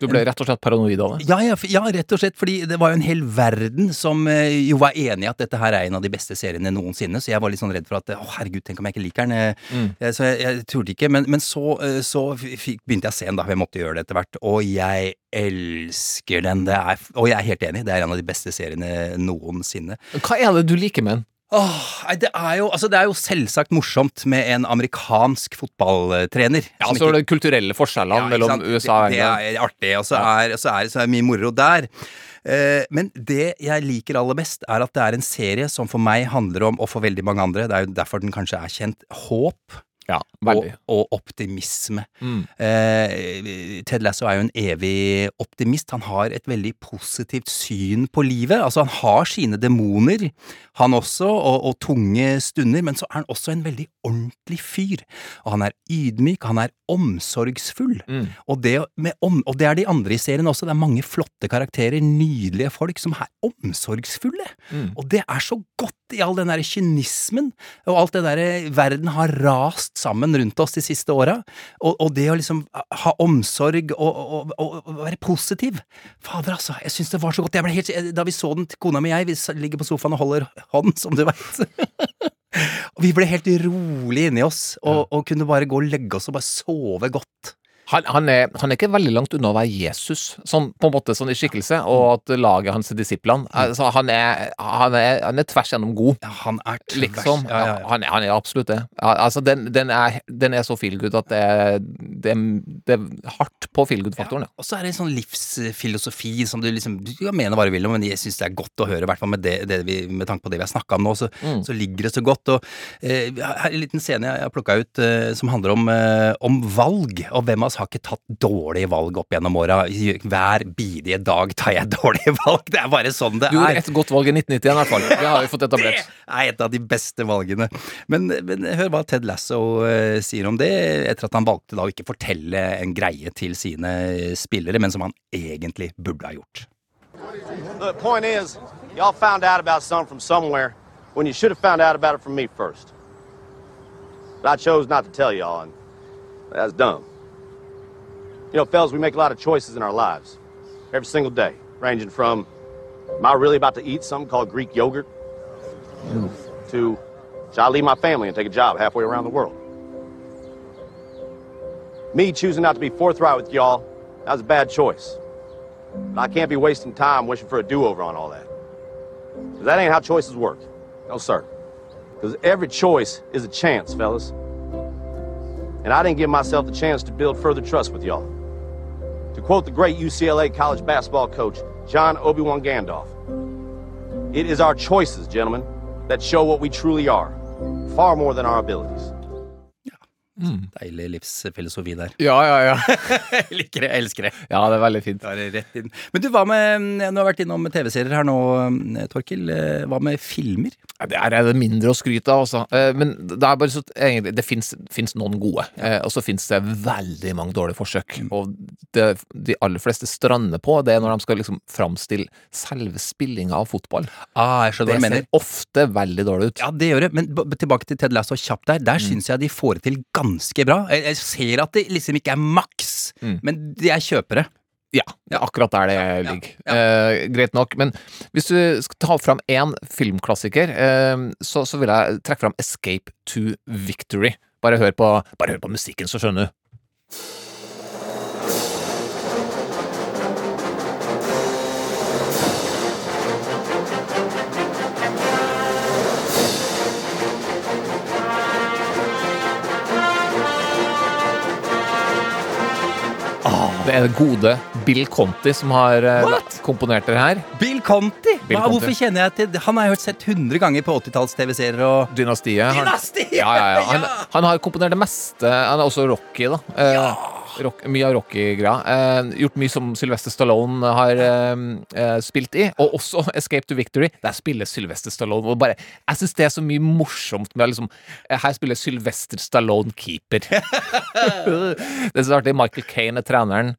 Speaker 1: Du ble rett og slett paranoid av det?
Speaker 3: Ja, ja, ja, rett og slett, fordi det var jo en hel verden som eh, jo var enig i at dette her er en av de beste seriene noensinne, så jeg var litt sånn redd for at å herregud, tenk om jeg ikke liker den. eh,
Speaker 1: Mm.
Speaker 3: eh, Så jeg, jeg torde ikke, men, men så, så fikk, begynte jeg å se den da, jeg måtte gjøre det etter hvert, og jeg elsker den. Det er, og jeg er helt enig, det er en av de beste seriene noensinne.
Speaker 1: Hva er det du liker med den?
Speaker 3: Åh, nei, det, er jo, altså det er jo selvsagt morsomt med en amerikansk fotballtrener.
Speaker 1: Ja,
Speaker 3: altså
Speaker 1: så
Speaker 3: ikke-
Speaker 1: det kulturelle forskjellene
Speaker 3: Ja,
Speaker 1: mellom? USA og England.
Speaker 3: det er artig, og så er, så er, så er mye moro der. Eh, men det jeg liker aller best, er at det er en serie som for meg handler om, og for veldig mange andre, det er jo derfor den kanskje er kjent, håp.
Speaker 1: Ja,
Speaker 3: Og, og optimisme.
Speaker 1: Mm.
Speaker 3: Eh, Ted Lasso er jo en evig optimist. Han har et veldig positivt syn på livet. Altså, han har sine demoner, han også, og, og tunge stunder, men så er han også en veldig ordentlig fyr. Og han er ydmyk, han er omsorgsfull.
Speaker 1: Mm.
Speaker 3: Og, det, med om, og det er de andre i serien også. Det er mange flotte karakterer, nydelige folk som er omsorgsfulle.
Speaker 1: Mm.
Speaker 3: Og det er så godt i all den der kynismen, og alt det der verden har rast sammen rundt oss de siste åra. Og, og det å liksom ha omsorg og, og, og, være positiv. Fader, altså. Jeg syns det var så godt. Helt, da vi så den, kona mi og jeg, vi ligger på sofaen og holder hånd, som du veit. vi ble helt rolig inni oss, og, og kunne bare gå og legge oss og bare sove godt.
Speaker 1: Han, han, er, han er ikke veldig langt unna å være Jesus, sånn, på en måte sånn i skikkelse, og at laget hans er disiplene. Altså, han, er, han, er, han er tvers gjennom god.
Speaker 3: Ja, han er tvers.
Speaker 1: Liksom.
Speaker 3: Ja, ja.
Speaker 1: Han, er, han absolutt det. Altså, den, den, den er så feel good at det, det, det er hardt på feel good-faktoren. Ja.
Speaker 3: Og så er det en sånn livsfilosofi som du liksom Du kan mene hva du vil om, men jeg syns det er godt å høre, i hvert fall med, det, det vi, med tanke på det vi har snakka om nå, så,
Speaker 1: Mm.
Speaker 3: så ligger det så godt. Og eh, her er en liten scene jeg har plukka ut eh, som handler om, eh, om valg, og hvem av oss har ikke tatt dårlige valg opp gjennom åra? Hver bidige dag tar jeg dårlige valg, det er bare sånn det
Speaker 1: Du gjorde
Speaker 3: er.
Speaker 1: et godt valg i 1991 i hvert fall. Det har vi fått etablert.
Speaker 3: Det er et av de beste valgene. Men, men hør hva Ted Lasso uh, sier om det, etter at han valgte da å ikke fortelle en greie til sine spillere, men som han egentlig burde ha gjort.
Speaker 8: The point is, y'all found out about something from somewhere when you should have found out about it from me first. But I chose not to tell y'all, and that's dumb. You know, fellas, we make a lot of choices in our lives every single day, ranging from, am I really about to eat something called Greek yogurt? To, should I leave my family and take a job halfway around the world? Me choosing not to be forthright with y'all, that was a bad choice. But I can't be wasting time wishing for a do-over on all that. 'Cause that ain't how choices work. No, sir. Because every choice is a chance, fellas. And I didn't give myself the chance to build further trust with y'all. Quote the great UCLA college basketball coach, John Obi-Wan Gandalf, it is our choices, gentlemen, that show what we truly are, far more than our abilities.
Speaker 3: Deilig livsfilosofi der.
Speaker 1: Ja, ja, ja.
Speaker 3: Jeg liker det, jeg elsker det.
Speaker 1: Ja, det er veldig fint.
Speaker 3: Er rett inn. Men du, hva med Nå har jeg vært innom TV-serier her nå, Torkil. Eh, Hva med filmer?
Speaker 1: Det er det mindre å skryte av, altså. Eh, Men det er bare så egentlig, Det fins noen gode, eh, og så fins det veldig mange dårlige forsøk. Og det de aller fleste strander på, det er når de skal liksom framstille selve spillinga av fotball.
Speaker 3: Ah, jeg skjønner
Speaker 1: Det
Speaker 3: hva du
Speaker 1: ser ofte veldig dårlig ut.
Speaker 3: Ja, det gjør det. Men tilbake til Ted Lasso kjapt der. Der syns jeg de får det til ganske bra. Jeg, jeg ser at det liksom ikke er maks,
Speaker 1: Mm.
Speaker 3: men jeg kjøper det.
Speaker 1: Ja, det er akkurat der det ligger. Eh, greit nok. Men hvis du skal ta fram én filmklassiker, eh, så, så vil jeg trekke fram Escape to Victory. Bare hør på, bare hør på musikken, så skjønner du. Det er det gode Bill Conti som har eh,
Speaker 3: What?
Speaker 1: komponert det her.
Speaker 3: Bill Conti!
Speaker 1: Bill
Speaker 3: Hva,
Speaker 1: Conti.
Speaker 3: Hvorfor kjenner jeg til Han har jeg hørt sett 100 ganger på 80-talls-TV-serier og
Speaker 1: Dynastiet. Han,
Speaker 3: Dynastiet!
Speaker 1: ja, ja, ja. Han, han har komponert det meste. Han er også Rocky, da. Eh, rock, mye av rockegreia. Eh, gjort mye som Sylvester Stallone har eh, eh, spilt i. Og også Escape to Victory. Der spiller Sylvester Stallone. Bare, jeg syns det er så mye morsomt med liksom eh, Her spiller Sylvester Stallone keeper. det er så artig. Michael Kane er treneren.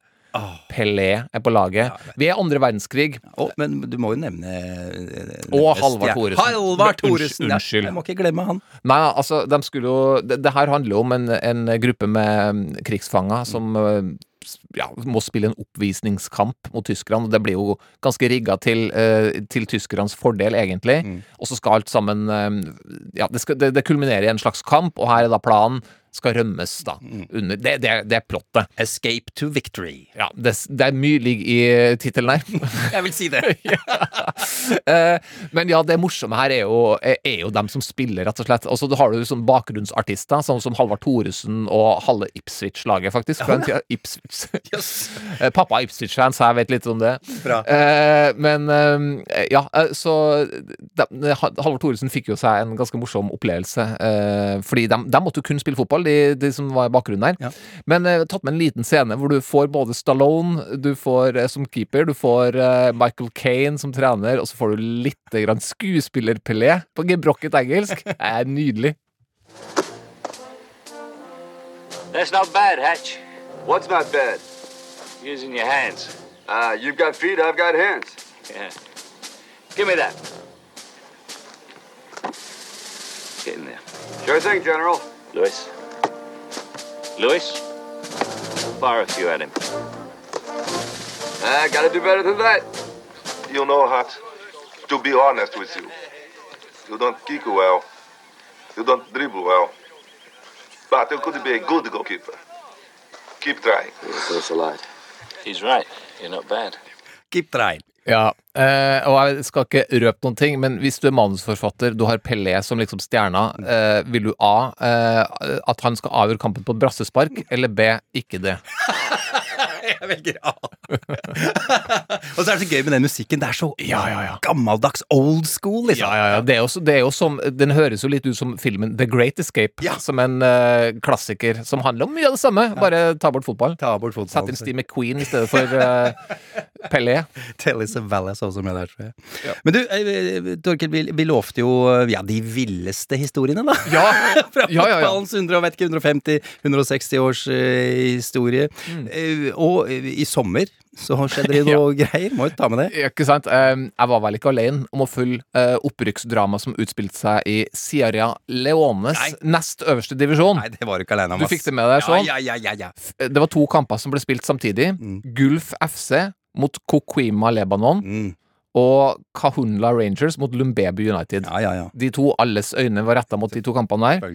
Speaker 1: Pelé er på laget. Vi er andre verdenskrig.
Speaker 3: Oh, men du må jo nevne eh,
Speaker 1: Og Halvard
Speaker 3: stjer-
Speaker 1: Thoresen.
Speaker 3: Halvard Thoresen!
Speaker 1: Unnskyld.
Speaker 3: jeg må ikke glemme han.
Speaker 1: Nei, altså, de skulle jo Det, det her handler jo om en, en gruppe med mm, krigsfanger som øh, ja, må spille en oppvisningskamp mot tyskerne. og Det blir jo ganske rigga til, øh, til tyskernes fordel, egentlig. Og så skal alt sammen Ja, det, skal, det, det kulminerer i en slags kamp, og her er da planen skal rømmes, da. Under, det, det, det er plottet.
Speaker 3: Escape to victory.
Speaker 1: Ja, det, det er mye ligg i tittelen her.
Speaker 3: Jeg vil si det.
Speaker 1: Eh, Men ja, det morsomme her er jo, er jo dem som spiller, rett og slett. Og så har du sånn bakgrunnsartister, sånn som Halvard Thoresen og halve Ipswich-laget, faktisk. Fra ja, tid- Ipswich. yes. Pappa Ipswich-fans, jeg vet litt om det.
Speaker 3: Bra.
Speaker 1: Eh, men eh, ja, eh, så Halvard Thoresen fikk jo seg en ganske morsom opplevelse. eh, fordi de, de måtte jo kun spille fotball, de, de som var i bakgrunnen der.
Speaker 3: Ja.
Speaker 1: Men eh, tatt med en liten scene hvor du får både Stallone du får eh, som keeper, du får eh, Michael Kane som trener, og så får du litt grann skuespiller-Pelé på gebrokket engelsk. Det er nydelig.
Speaker 9: That's not bad, Hatch.
Speaker 8: What's not bad?
Speaker 9: Using your hands.
Speaker 8: Uh, you've got feet, I've got hands.
Speaker 9: Yeah. Give me that. Get in there.
Speaker 8: Sure thing, General.
Speaker 9: Lewis. Lewis? Fire a few at him.
Speaker 8: I gotta do better than that.
Speaker 10: You know, Hart, to be honest with you, you don't kick well, you don't dribble well, but you could be a good goalkeeper. Keep trying.
Speaker 9: Thanks a lot. He's right. You're not bad.
Speaker 3: Keep trying.
Speaker 1: Ja, eh, og jeg skal ikke røpe noen ting, men hvis du er manusforfatter, du har Pelé som liksom stjerna, eh, vil du A. Eh, at han skal avgjøre kampen på et brassespark, eller B. Ikke det?
Speaker 3: Jeg velger A. og så er det så gøy med den musikken. Det er så
Speaker 1: Ja, ja, ja.
Speaker 3: gammeldags old school, liksom.
Speaker 1: Ja, ja, ja. Det er, også, det er også, Den høres jo litt ut som filmen The Great Escape, som en uh, klassiker som handler om mye av det samme, bare ta bort fotball.
Speaker 3: Ta bort fotballen.
Speaker 1: Sett inn Steve McQueen i stedet for uh, Pelé.
Speaker 3: Telly Savalas også med der, tror jeg. Men du, Torkild, Torkel, vi, vi lovte jo eh, ja, de villeste historiene, da.
Speaker 1: Ja,
Speaker 3: Fra
Speaker 1: ja, ja, ja.
Speaker 3: fotballens 100, og vet ikke, 150-160 års uh, historie.
Speaker 1: Mm.
Speaker 3: Eh, og eh, i sommer så skjedde det noe greier. Må jo ta med det.
Speaker 1: Ja, Ikke sant? Eh, Jeg var vel ikke alene om å følge opprykksdramaet som utspilte seg i Sierra Leones
Speaker 3: Nei.
Speaker 1: nest øverste divisjon.
Speaker 3: Nei, det var du ikke alene om.
Speaker 1: Du fikk det med deg sånn?
Speaker 3: Ja, ja, ja, ja, ja.
Speaker 1: Det var to kamper som ble spilt samtidig. Gulf FC mot Kokwima Lebanon
Speaker 3: Mm.
Speaker 1: Og Kahunla Rangers mot Lumbebu United.
Speaker 3: Ja, ja, ja.
Speaker 1: De to alles øyne var retta mot de to kampene der.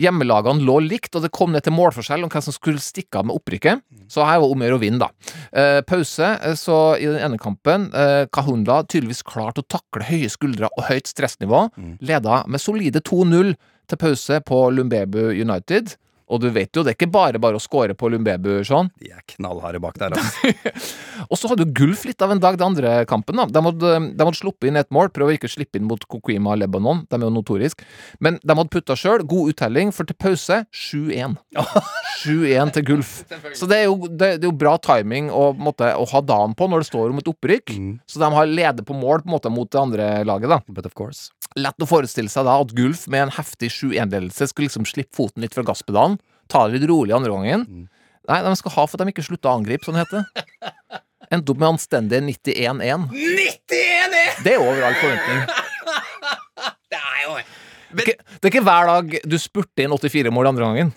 Speaker 1: Hjemmelagene lå likt, og det kom ned til målforskjell om hvem som skulle stikke av med opprykket. Så her var om å gjøre å vinne, da. Eh, pause, eh, så i den ene kampen eh, Kahunla tydeligvis klarte å takle høye skuldre og høyt stressnivå. Leda med solide 2-0 til pause på Lumbebu United. Og du vet jo, det er ikke bare bare å score på Lumbebu, Sean.
Speaker 3: De er knallharde bak der, altså.
Speaker 1: Og så hadde jo Gulf litt av en dag den andre kampen. da. De hadde, de hadde sluppet inn et mål, prøv å ikke slippe inn mot Kokwima Lebanon. De er jo notorisk. Men de hadde putta sjøl. God uttelling, for til pause 7-1. 7-1 til Gulf. Så det er jo, det, det er jo bra timing å, måtte, å ha dagen på når det står om et opprykk. Så de har leder på mål på en måte mot det andre laget. da.
Speaker 3: But of course.
Speaker 1: Lett å forestille seg da at Gulf med en heftig 7-1-ledelse skulle liksom slippe foten litt fra gasspedalen. Ta det litt rolig andre gangen. Nei, de skal ha for at de ikke slutta å angripe, sånn heter det. Endte opp med anstendige 91-1.
Speaker 3: 91-1!
Speaker 1: Det er over all forventning.
Speaker 3: Det er jo
Speaker 1: Det ikke- det er ikke hver dag du spurter inn 84 mål andre gangen.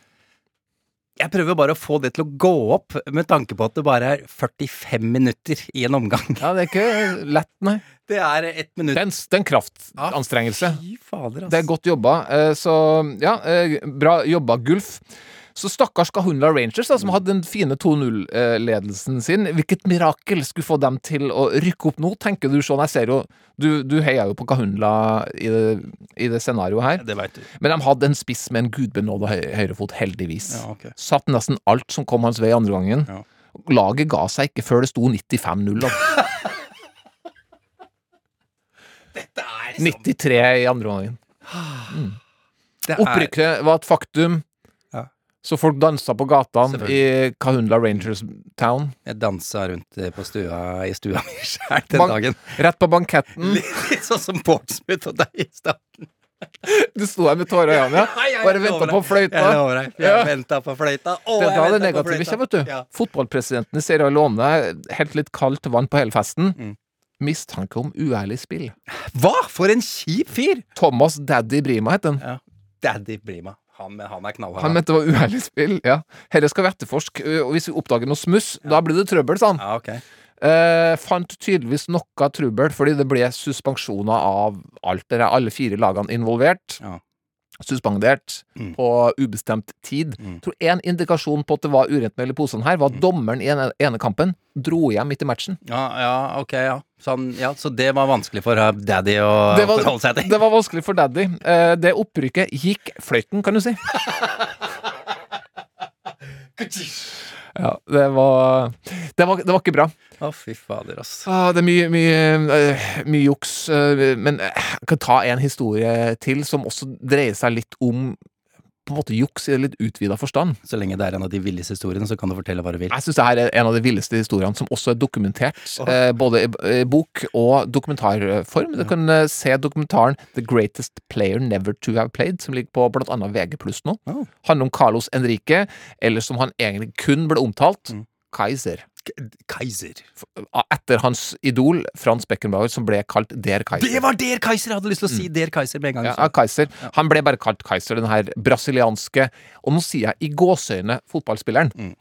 Speaker 3: Jeg prøver bare å få det til å gå opp, med tanke på at det bare er 45 minutter i en omgang.
Speaker 1: Ja, det er ikke lett, nei.
Speaker 3: Det er ett minutt.
Speaker 1: Det er en, kraftanstrengelse.
Speaker 3: Fy fader, ass.
Speaker 1: Det er godt jobba. eh, Så ja, eh, bra jobba, Gulf. Så stakkars Kahunla Rangers, da, som hadde den fine 2-0-ledelsen sin. Hvilket mirakel skulle få dem til å rykke opp nå, tenker du, sånn? Jeg ser jo Du, du heier jo på Kahunla i det, i det scenarioet her.
Speaker 3: Det vet du.
Speaker 1: Men de hadde en spiss med en gudbenåda høy, høyrefot, heldigvis.
Speaker 3: Ja, okay.
Speaker 1: Satt nesten alt som kom hans vei andre gangen.
Speaker 3: Ja.
Speaker 1: Laget ga seg ikke før det sto 95-0. da. 93 i andre gangen.
Speaker 3: Det er-
Speaker 1: Opprykket var et faktum. Så folk dansa på gatene i Kahundla Rangers Town.
Speaker 3: Jeg dansa rundt eh, på stua, i stua mi sjæl den
Speaker 1: Bank-
Speaker 3: dagen.
Speaker 1: Rett på banketten.
Speaker 3: Litt sånn som Portsmouth og deg i starten.
Speaker 1: Du sto her med tårer i øynene, ja. Bare venta på fløyta.
Speaker 3: Jeg lover deg. Jeg
Speaker 1: Ja.
Speaker 3: venta på fløyta. Å,
Speaker 1: Det
Speaker 3: jeg
Speaker 1: var det negative
Speaker 3: fløyta.
Speaker 1: vet du.
Speaker 3: Ja.
Speaker 1: Fotballpresidenten i Sierra Leone helt litt kaldt vann på hele festen.
Speaker 3: Mm.
Speaker 1: Mistanke om uærlig spill.
Speaker 3: Hva? For en kjip fyr!
Speaker 1: Thomas Daddy Brima het den.
Speaker 3: Ja. Daddy Brima. Han, han er knallhard.
Speaker 1: Han mente det var uærlig spill. Ja. Herre skal vi etterforske, og hvis vi oppdager noe smuss, da blir det trøbbel, sa han.
Speaker 3: Ja, okay.
Speaker 1: Eh, fant tydeligvis noe trøbbel, fordi det ble suspensjoner av alt det der, alle fire lagene involvert.
Speaker 3: Ja.
Speaker 1: Suspendert
Speaker 3: Mm.
Speaker 1: på ubestemt tid.
Speaker 3: Mm.
Speaker 1: Tror En indikasjon på at det var urent med posene posen her, var at dommeren i ene, ene kampen dro hjem midt i matchen.
Speaker 3: Ja, ja, ok, ja. Sånn, ja. Så det var vanskelig for uh, daddy å
Speaker 1: var,
Speaker 3: forholde seg til.
Speaker 1: det var vanskelig for daddy. Eh, det opprykket gikk fløyten, kan du si. Ja, det var Det var, det var ikke bra.
Speaker 3: Å, fy fader, ass.
Speaker 1: Ah, det er mye, mye, eh, mye juks, eh, men eh, jeg kan ta en historie til som også dreier seg litt om på en måte juks i litt utvida forstand.
Speaker 3: Så lenge det er en av de villeste historiene, så kan du fortelle hva du vil.
Speaker 1: Jeg syns det her er en av de villeste historiene, som også er dokumentert. Eh, både i i bok og dokumentarform. Du kan eh, se dokumentaren The Greatest Player Never To Have Played, som ligger på blant annet VG pluss nå.
Speaker 3: Oh.
Speaker 1: Handler om Carlos Enrique, eller som han egentlig kun ble omtalt,
Speaker 3: Mm.
Speaker 1: Kaiser.
Speaker 3: Kaiser.
Speaker 1: Etter hans idol Frans Beckenbauer, som ble kalt Der Keiser.
Speaker 3: Det var Der Keiser! Jeg hadde lyst til å si Der Keiser med en gang.
Speaker 1: Ja, Kaiser. Han ble bare kalt Keiser, den her brasilianske Og nå sier jeg i gåseøyne fotballspilleren.
Speaker 3: Mm.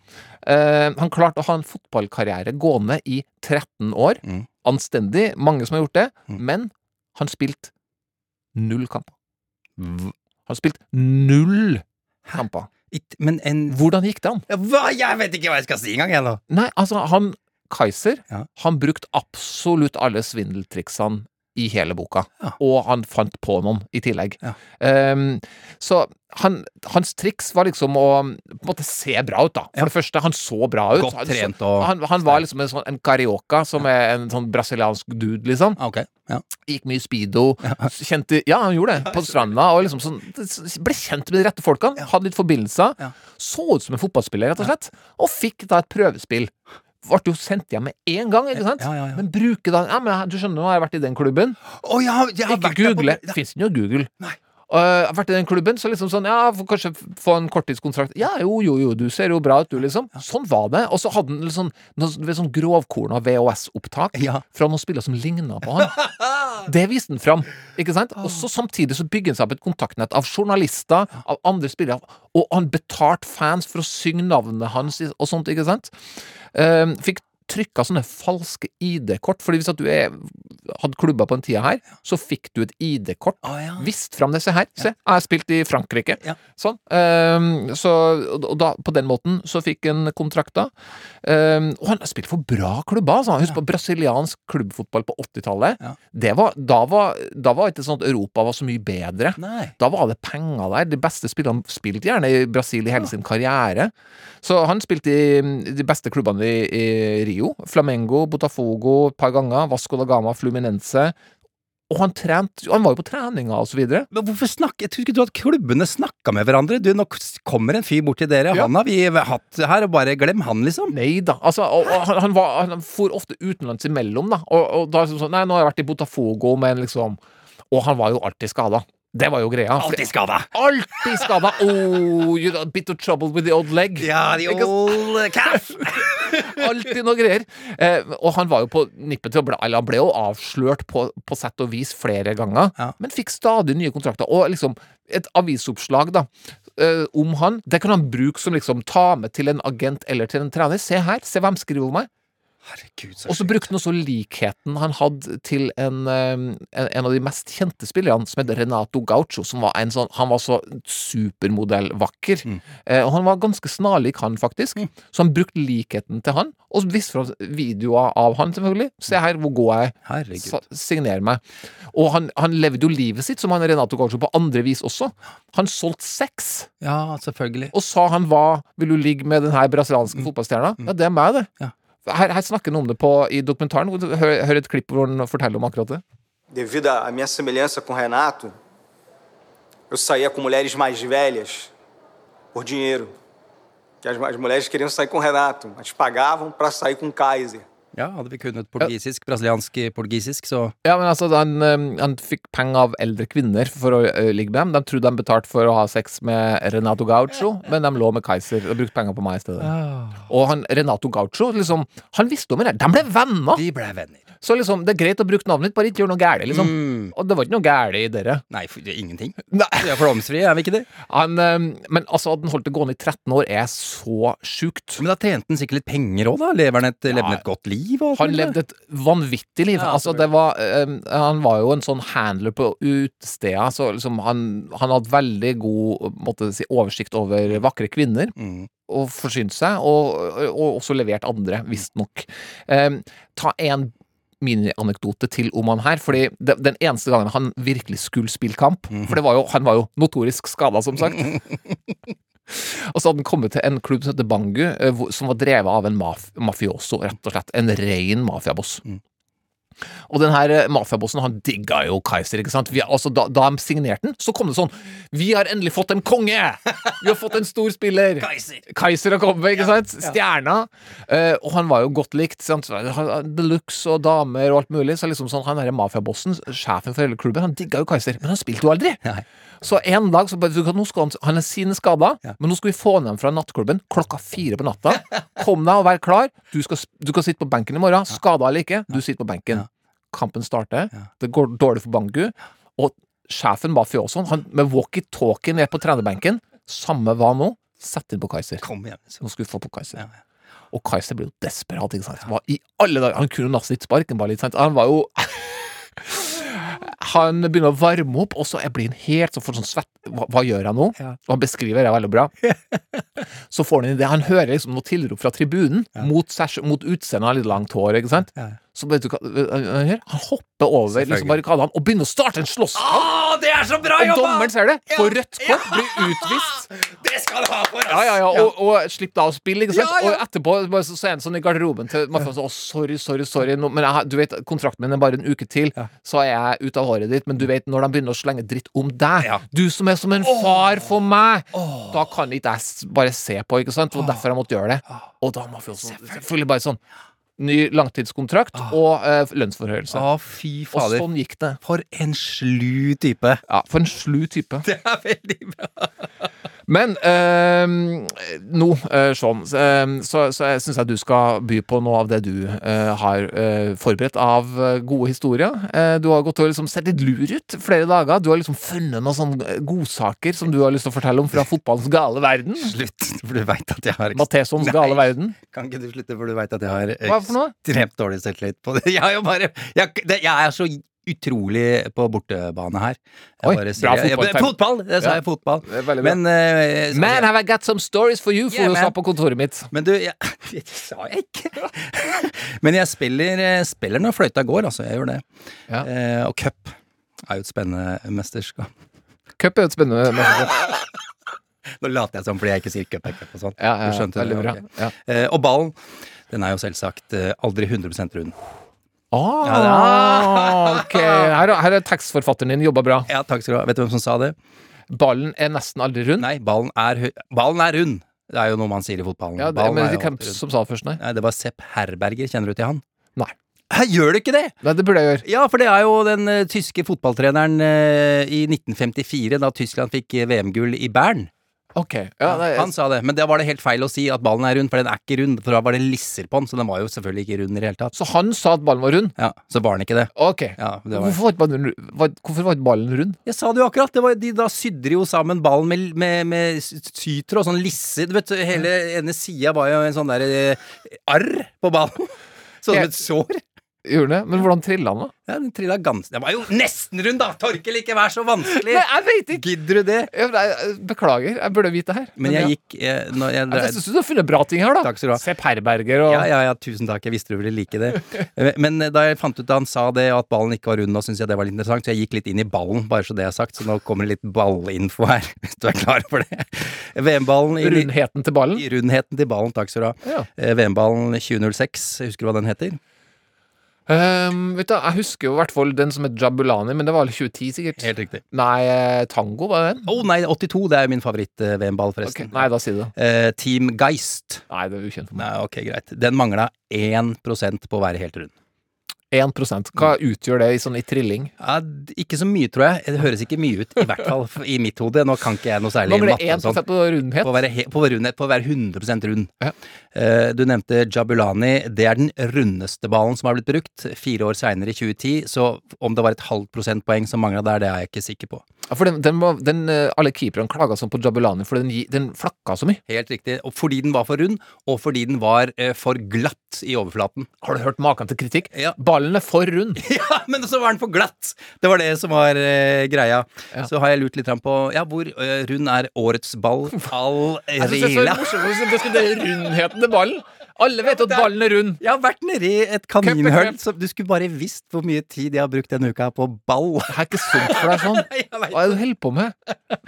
Speaker 1: Uh, han klarte å ha en fotballkarriere gående i 13 år.
Speaker 3: Mm.
Speaker 1: Anstendig. Mange som har gjort det.
Speaker 3: Mm.
Speaker 1: Men han spilte null kamper. Han spilte null kamper.
Speaker 3: It, men en
Speaker 1: Hvordan gikk det an?
Speaker 3: Ja, Hva? Jeg vet ikke hva jeg skal si engang, jeg nå.
Speaker 1: Nei, altså, han Kaiser,
Speaker 3: Ja.
Speaker 1: han brukte absolutt alle svindeltriksene i hele boka.
Speaker 3: Ja.
Speaker 1: Og han fant på noen i tillegg.
Speaker 3: Ja.
Speaker 1: Um, så han, hans triks var liksom å på en måte se bra ut, da. For
Speaker 3: Ja.
Speaker 1: det første, han så bra ut.
Speaker 3: Godt trent og
Speaker 1: han, han var liksom en sånn en carioca, som er en sånn brasiliansk dude, liksom.
Speaker 3: Okay. Ja.
Speaker 1: Gikk mye speedo. Kjente Ja, han gjorde det. På stranda. Og liksom sånn Ble kjent med de rette folkene. Hadde litt forbindelser. Så ut som en fotballspiller, rett og slett. Og fikk da et prøvespill. Ble jo sendt hjem med en gang, ikke sant?
Speaker 3: Ja, ja, ja.
Speaker 1: Men bruke da Ja, men du skjønner, nå har jeg vært i den klubben.
Speaker 3: Oh, ja, jeg har
Speaker 1: Ikke
Speaker 3: vært på-
Speaker 1: google. Det fins ikke noe Google.
Speaker 3: Nei.
Speaker 1: Og jeg har vært i den klubben, så liksom sånn Ja, kanskje få en korttidskontrakt. Ja, jo, jo, jo, du ser jo bra ut, du, liksom. Sånn var det. Og så hadde han liksom noe, ved sånn grovkorna VHS-opptak
Speaker 3: Ja.
Speaker 1: fra noen spillere som ligna på han. Det viste han fram. Ikke sant? Og så samtidig så bygger han seg opp et kontaktnett av journalister, av andre spillere, og han betalte fans for å synge navnet hans og sånt, ikke sant? Ehm, fikk trykka sånne falske ID-kort, fordi hvis at du er, hadde klubba på den tida her, så fikk du et ID-kort.
Speaker 3: Å, ja.
Speaker 1: Vist fram det. Se her, se, jeg har spilt i Frankrike. Sånn. Um, så, og- da, på den måten så fikk han kontrakta. Um, og han har spilt for bra klubber, altså. Husk på brasiliansk klubbfotball på 80-tallet.
Speaker 3: Ja.
Speaker 1: Det var, da var Da var ikke sånn at Europa var så mye bedre.
Speaker 3: Nei.
Speaker 1: Da var det penger der. De beste spillerne spilte gjerne i Brasil i hele sin karriere. Så han spilte i de beste klubbene i, i Rio. Flamengo, Botafogo et par ganger. Vasco da Gama, Fluminense. Og han trent, Han var jo på treninger og så videre.
Speaker 3: Men hvorfor snakke? Jeg tror ikke du at klubbene snakka med hverandre. Du, Nå kommer en fyr bort til dere.
Speaker 1: Ja.
Speaker 3: Han har vi hatt her, og bare glem han, liksom.
Speaker 1: Nei da. Altså, og, og han, han, var, han for ofte utenlands imellom, da. Og, og da sånn Nei, nå har jeg vært i Botafogo, men liksom Og han var jo alltid skada. Det var jo greia.
Speaker 3: Alltid skada.
Speaker 1: Alltid skada! Oh, you got a bit of trouble with the old leg.
Speaker 3: Ja, the old calf.
Speaker 1: Alltid noe greier. Eh, og han var jo på nippet til å bli Eller han ble jo avslørt på, på sett og vis flere ganger,
Speaker 3: Ja.
Speaker 1: men fikk stadig nye kontrakter. Og liksom et avisoppslag da eh, om han, det kan han bruke som liksom ta med til en agent eller til en trener. Se her, se hvem skriver om meg.
Speaker 3: Herregud, så
Speaker 1: Og så brukte han også likheten han hadde til en, eh, en, en av de mest kjente spillerne, som het Renato Gaucho. Som var en sånn, han var så supermodellvakker.
Speaker 3: Mm.
Speaker 1: Eh, og han var ganske snarlik han, faktisk.
Speaker 3: Mm.
Speaker 1: Så han brukte likheten til han, og viste fram videoer av han, selvfølgelig. Se her, hvor går jeg? er. Signer meg. Og han, han levde jo livet sitt som han Renato Gaucho på andre vis også. Han solgte sex,
Speaker 3: Ja, selvfølgelig.
Speaker 1: og sa han hva Vil du ligge med den her brasilianske fotballstjerna? Ja, det er meg, det.
Speaker 3: Mm. Ja.
Speaker 1: Her, her snakker han om det på, i dokumentaren. Hør, hør et klipp hvor han forteller om akkurat det.
Speaker 11: Devido à minha semelhança com Renato, eu saía com mulheres mais velhas por dinheiro. Que as, as mulheres queriam sair com Renato, mas pagavam para sair com Kaiser.
Speaker 3: Ja, hadde vi kunnet portugisisk, brasiliansk, portugisisk, så
Speaker 1: Ja, men altså, han, eh, han fikk penger av eldre kvinner for å ligge med dem. De trodde de betalte for å ha sex med Renato Gaucho, men de lå med Kaiser og brukte penger på meg i stedet. Og han Renato Gaucho, liksom, han visste om det. De ble venner!
Speaker 3: De ble venner.
Speaker 1: Så liksom, det er greit å bruke navnet ditt, bare ikke gjøre noe gærent, liksom. Og det var ikke noe gærent i dere.
Speaker 3: Nei, for det er ingenting.
Speaker 1: Nei.
Speaker 3: Vi er fordomsfrie, er vi ikke det?
Speaker 1: Han, eh, men altså, at han holdt det gående i 13 år, er så sjukt.
Speaker 3: Men da tjente han sikkert litt penger òg, da? Lever han et, han et godt liv? Og
Speaker 1: Han levde et vanvittig liv.
Speaker 3: Ja,
Speaker 1: altså, det var, eh, han var jo en sånn handler på utesteder, så liksom han, han hadde veldig god måtte si, oversikt over vakre kvinner.
Speaker 3: Mm.
Speaker 1: Og forsynt seg, og, og også levert andre, visstnok. Um, ta en minianekdote til Oman her, fordi det, den eneste gangen han virkelig skulle spille kamp
Speaker 3: Mhm.
Speaker 1: For det var jo, han var jo notorisk skada, som sagt. Og så hadde han kommet til en klubb som heter Bangu, eh, som var drevet av en maf mafioso, rett og slett. En ren mafiaboss. Og den her eh, mafiabossen, han digga jo Kaiser, ikke sant. Vi, altså, da, da de signerte den, så kom det sånn Vi har endelig fått en konge! Vi har fått en stor spiller!
Speaker 3: Kaiser!
Speaker 1: Kaiser har kommet, ikke sant? Stjerna. Uh, og han var jo godt likt. Sant? Deluxe og damer og alt mulig. Så liksom sånn, han derre mafiabossen, sjefen for hele klubben, han digga jo Kaiser, men han spilte jo aldri.
Speaker 3: Nei.
Speaker 1: Så en dag så bare, nå skal han, han er sine skada, men nå skal vi få ham fra nattklubben klokka fire på natta. Kom deg og vær klar. Du skal, du skal sitte på benken i morgen. Skada eller ikke, du sitter på benken. Kampen starter. Det går dårlig for Bangu. Og sjefen mafiosoen, han med walkietalkie ned på trenerbenken, samme hva nå, sett inn på Kaiser.
Speaker 3: Kom igjen. Så.
Speaker 1: Nå skal vi få på Kaiser. Og Kaiser ble jo desperat. ikke sant? Hva i alle dager? Han kunne nesten ikke sparke bare litt sant? Han var jo Han begynner å varme opp, og så blir han helt så får sånn svett. Hva, hva gjør han nå? Og han beskriver det veldig bra. Så får han en idé. Han hører liksom noe tilrop fra tribunen mot, seg, mot utseendet av litt langt hår. ikke sant? Så vet du hva han gjør? Han hopper over liksom barrikadene og begynner å starte en slåsskamp!
Speaker 3: Ah, det er så bra
Speaker 1: Og dommeren ser det, får rødt kort, blir utvist.
Speaker 3: Det skal du ha for, oss!
Speaker 1: Ja, ja, ja, og, og slipp da å spille, ikke sant? Og etterpå så, er han sånn i garderoben til sånn, å, sorry, sorry, sorry, no, men jeg, du vet, kontrakten min er bare en uke til, så er jeg ute av håret ditt, men du vet, når de begynner å slenge dritt om deg, du som er som en far for meg, da kan ikke jeg bare se på, ikke sant? Og derfor jeg måtte gjøre det. Og da må vi også selvfølgelig bare sånn, ny langtidskontrakt og eh, lønnsforhøyelse.
Speaker 3: Ah, fy
Speaker 1: Og sånn gikk det.
Speaker 3: For en slu type.
Speaker 1: Ja, for en slu type.
Speaker 3: Det er veldig bra.
Speaker 1: Men eh, nå, eh, Sean, så, eh, så, så jeg syns jeg du skal by på noe av det du eh, har eh, forberedt av eh, gode historier. Du har gått og liksom sett litt lur ut flere dager. Du har liksom funnet noen sånne godsaker som du har lyst til å fortelle om fra fotballens gale verden.
Speaker 3: Slutt, for du veit at jeg har
Speaker 1: Mathesons gale verden.
Speaker 3: Kan ikke du slutte, for du veit at jeg har ekstremt dårlig selvtillit på det. Jeg, er jo bare, jeg, jeg er så utrolig på bortebane her. Jeg
Speaker 1: Oi, bra
Speaker 3: fotball! jeg-. Fotball! Det sa
Speaker 1: Ja.
Speaker 3: jeg, fotball. Men uh, Man,
Speaker 1: Man, have I got some stories for you, for
Speaker 3: Yeah,
Speaker 1: sa på kontoret mitt.
Speaker 3: Men du, jeg, det sa jeg ikke. Men jeg spiller, eh, spiller når fløyta går, altså. Jeg gjør det.
Speaker 1: Ja.
Speaker 3: Uh, og cup er jo et spennende mesterskap.
Speaker 1: Cup er jo et spennende mesterskap.
Speaker 3: Nå later jeg som fordi jeg ikke sier cup er cup og sånn.
Speaker 1: Ja, ja,
Speaker 3: Du skjønte det?
Speaker 1: bra. Ja.
Speaker 3: Uh, og ballen, den er jo selvsagt aldri 100% rund.
Speaker 1: Ah,
Speaker 3: Ja,
Speaker 1: ok. Her, her er tekstforfatteren din jobba bra.
Speaker 3: Ja, takk skal du ha. Vet du hvem som sa det?
Speaker 1: Ballen er nesten aldri rund.
Speaker 3: Nei, ballen er, ballen er rund. Det er jo noe man sier i fotballen.
Speaker 1: Ja, det,
Speaker 3: Ballen
Speaker 1: men
Speaker 3: er
Speaker 1: det
Speaker 3: jo
Speaker 1: hvem som sa det først, nei?
Speaker 3: Nei, det var Sepp Herberger. Kjenner du til han?
Speaker 1: Nei.
Speaker 3: Hæ, gjør du ikke det?
Speaker 1: Nei, det burde jeg gjøre.
Speaker 3: Ja, for det er jo den uh, tyske fotballtreneren uh, i 1954, da Tyskland fikk uh, VM-gull i Bern.
Speaker 1: Ok. Ja, nei,
Speaker 3: Han sa det, men da var det helt feil å si at ballen er rund, for den er ikke rund. For da var det lisser på den, så den var jo selvfølgelig ikke rund i det hele tatt.
Speaker 1: Så han sa at ballen var rund?
Speaker 3: Ja, Så var den ikke det.
Speaker 1: Ok.
Speaker 3: Ja, det var...
Speaker 1: Hvorfor var, ballen, var, hvorfor var ikke ballen rund?
Speaker 3: Jeg sa det jo akkurat. Det var, de, da sydde jo sammen ballen med, med, med syter og sånn lisse. Du vet, hele ene sida var jo en sånn der eh, arr på ballen. Sånn som et sår.
Speaker 1: Gjorde det? Men hvordan trilla han, da?
Speaker 3: Ja, den trilla gans... Den var jo nesten rund, da! Torkel, ikke vær så vanskelig!
Speaker 1: Nei, jeg vet ikke!
Speaker 3: Gidder du det?
Speaker 1: Jeg, beklager, jeg burde vite det her.
Speaker 3: Men jeg
Speaker 1: ja.
Speaker 3: gikk jeg, når jeg,
Speaker 1: Jeg syns du har funnet bra ting her, da.
Speaker 3: Takk skal du ha.
Speaker 1: Sepp Herberger og
Speaker 3: Ja, ja, ja, tusen takk. Jeg visste du ville like det. Eh, Men eh, da jeg fant ut da han sa det, og at ballen ikke var rund, nå syntes jeg det var litt interessant, så jeg gikk litt inn i ballen, bare så det er sagt. Så nå kommer det litt ballinfo her, hvis du er klar for det. VM-ballen i
Speaker 1: Rundheten til ballen?
Speaker 3: I Rundheten til ballen, takk skal du ha.
Speaker 1: Ja.
Speaker 3: Eh, VM-ballen 2006, husker du hva den heter?
Speaker 1: Um, vet du, Jeg husker jo i hvert fall den som het Jabulani, men det var vel 2010, sikkert.
Speaker 3: Helt riktig.
Speaker 1: Nei, eh, Tango, var det den?
Speaker 3: Å nei, 82, det er min favoritt-VM-ball, forresten.
Speaker 1: Okay, Nei, da si det.
Speaker 3: Eh, Team Geist.
Speaker 1: Nei, det er ukjent for meg.
Speaker 3: Nei, ok, greit. Den mangla 1% på å være helt rund.
Speaker 1: 1% Hva utgjør det i, sånn, i trilling?
Speaker 3: Ja, ikke så mye, tror jeg. Det høres ikke mye ut, i hvert fall i mitt hode. Nå kan ikke jeg noe særlig matte og
Speaker 1: 1
Speaker 3: sånn.
Speaker 1: på rundhet?
Speaker 3: På å være, på rundhet, på å være 100 rund. Eh, du nevnte Jabulani. Det er den rundeste ballen som har blitt brukt. Fire år seinere, i 2010. Så om det var et halvt prosentpoeng som mangla der, det er jeg ikke sikker på.
Speaker 1: Ja, for den, den, var- den, eh, Alle keeperne klaga sånn på Jabulani, for den, den flakka så mye.
Speaker 3: Helt riktig. Og fordi den var for rund, og fordi den var eh, for glatt i overflaten.
Speaker 1: Har du hørt maken til kritikk?
Speaker 3: Ja.
Speaker 1: Ballen er for rund.
Speaker 3: Ja, men så var den for glatt! Det var det som var eh, greia. Så har jeg lurt litt på ja, hvor eh, rund er årets ball all
Speaker 1: Jeg synes det er så morsomt skulle være rundheten til ballen. Alle vet at ballen er rund.
Speaker 3: Jeg har vært nedi et kaninhull, du skulle bare visst hvor mye tid jeg har brukt denne uka på ball.
Speaker 1: Det er ikke sunt for deg sånn. Hva er det du holder på med?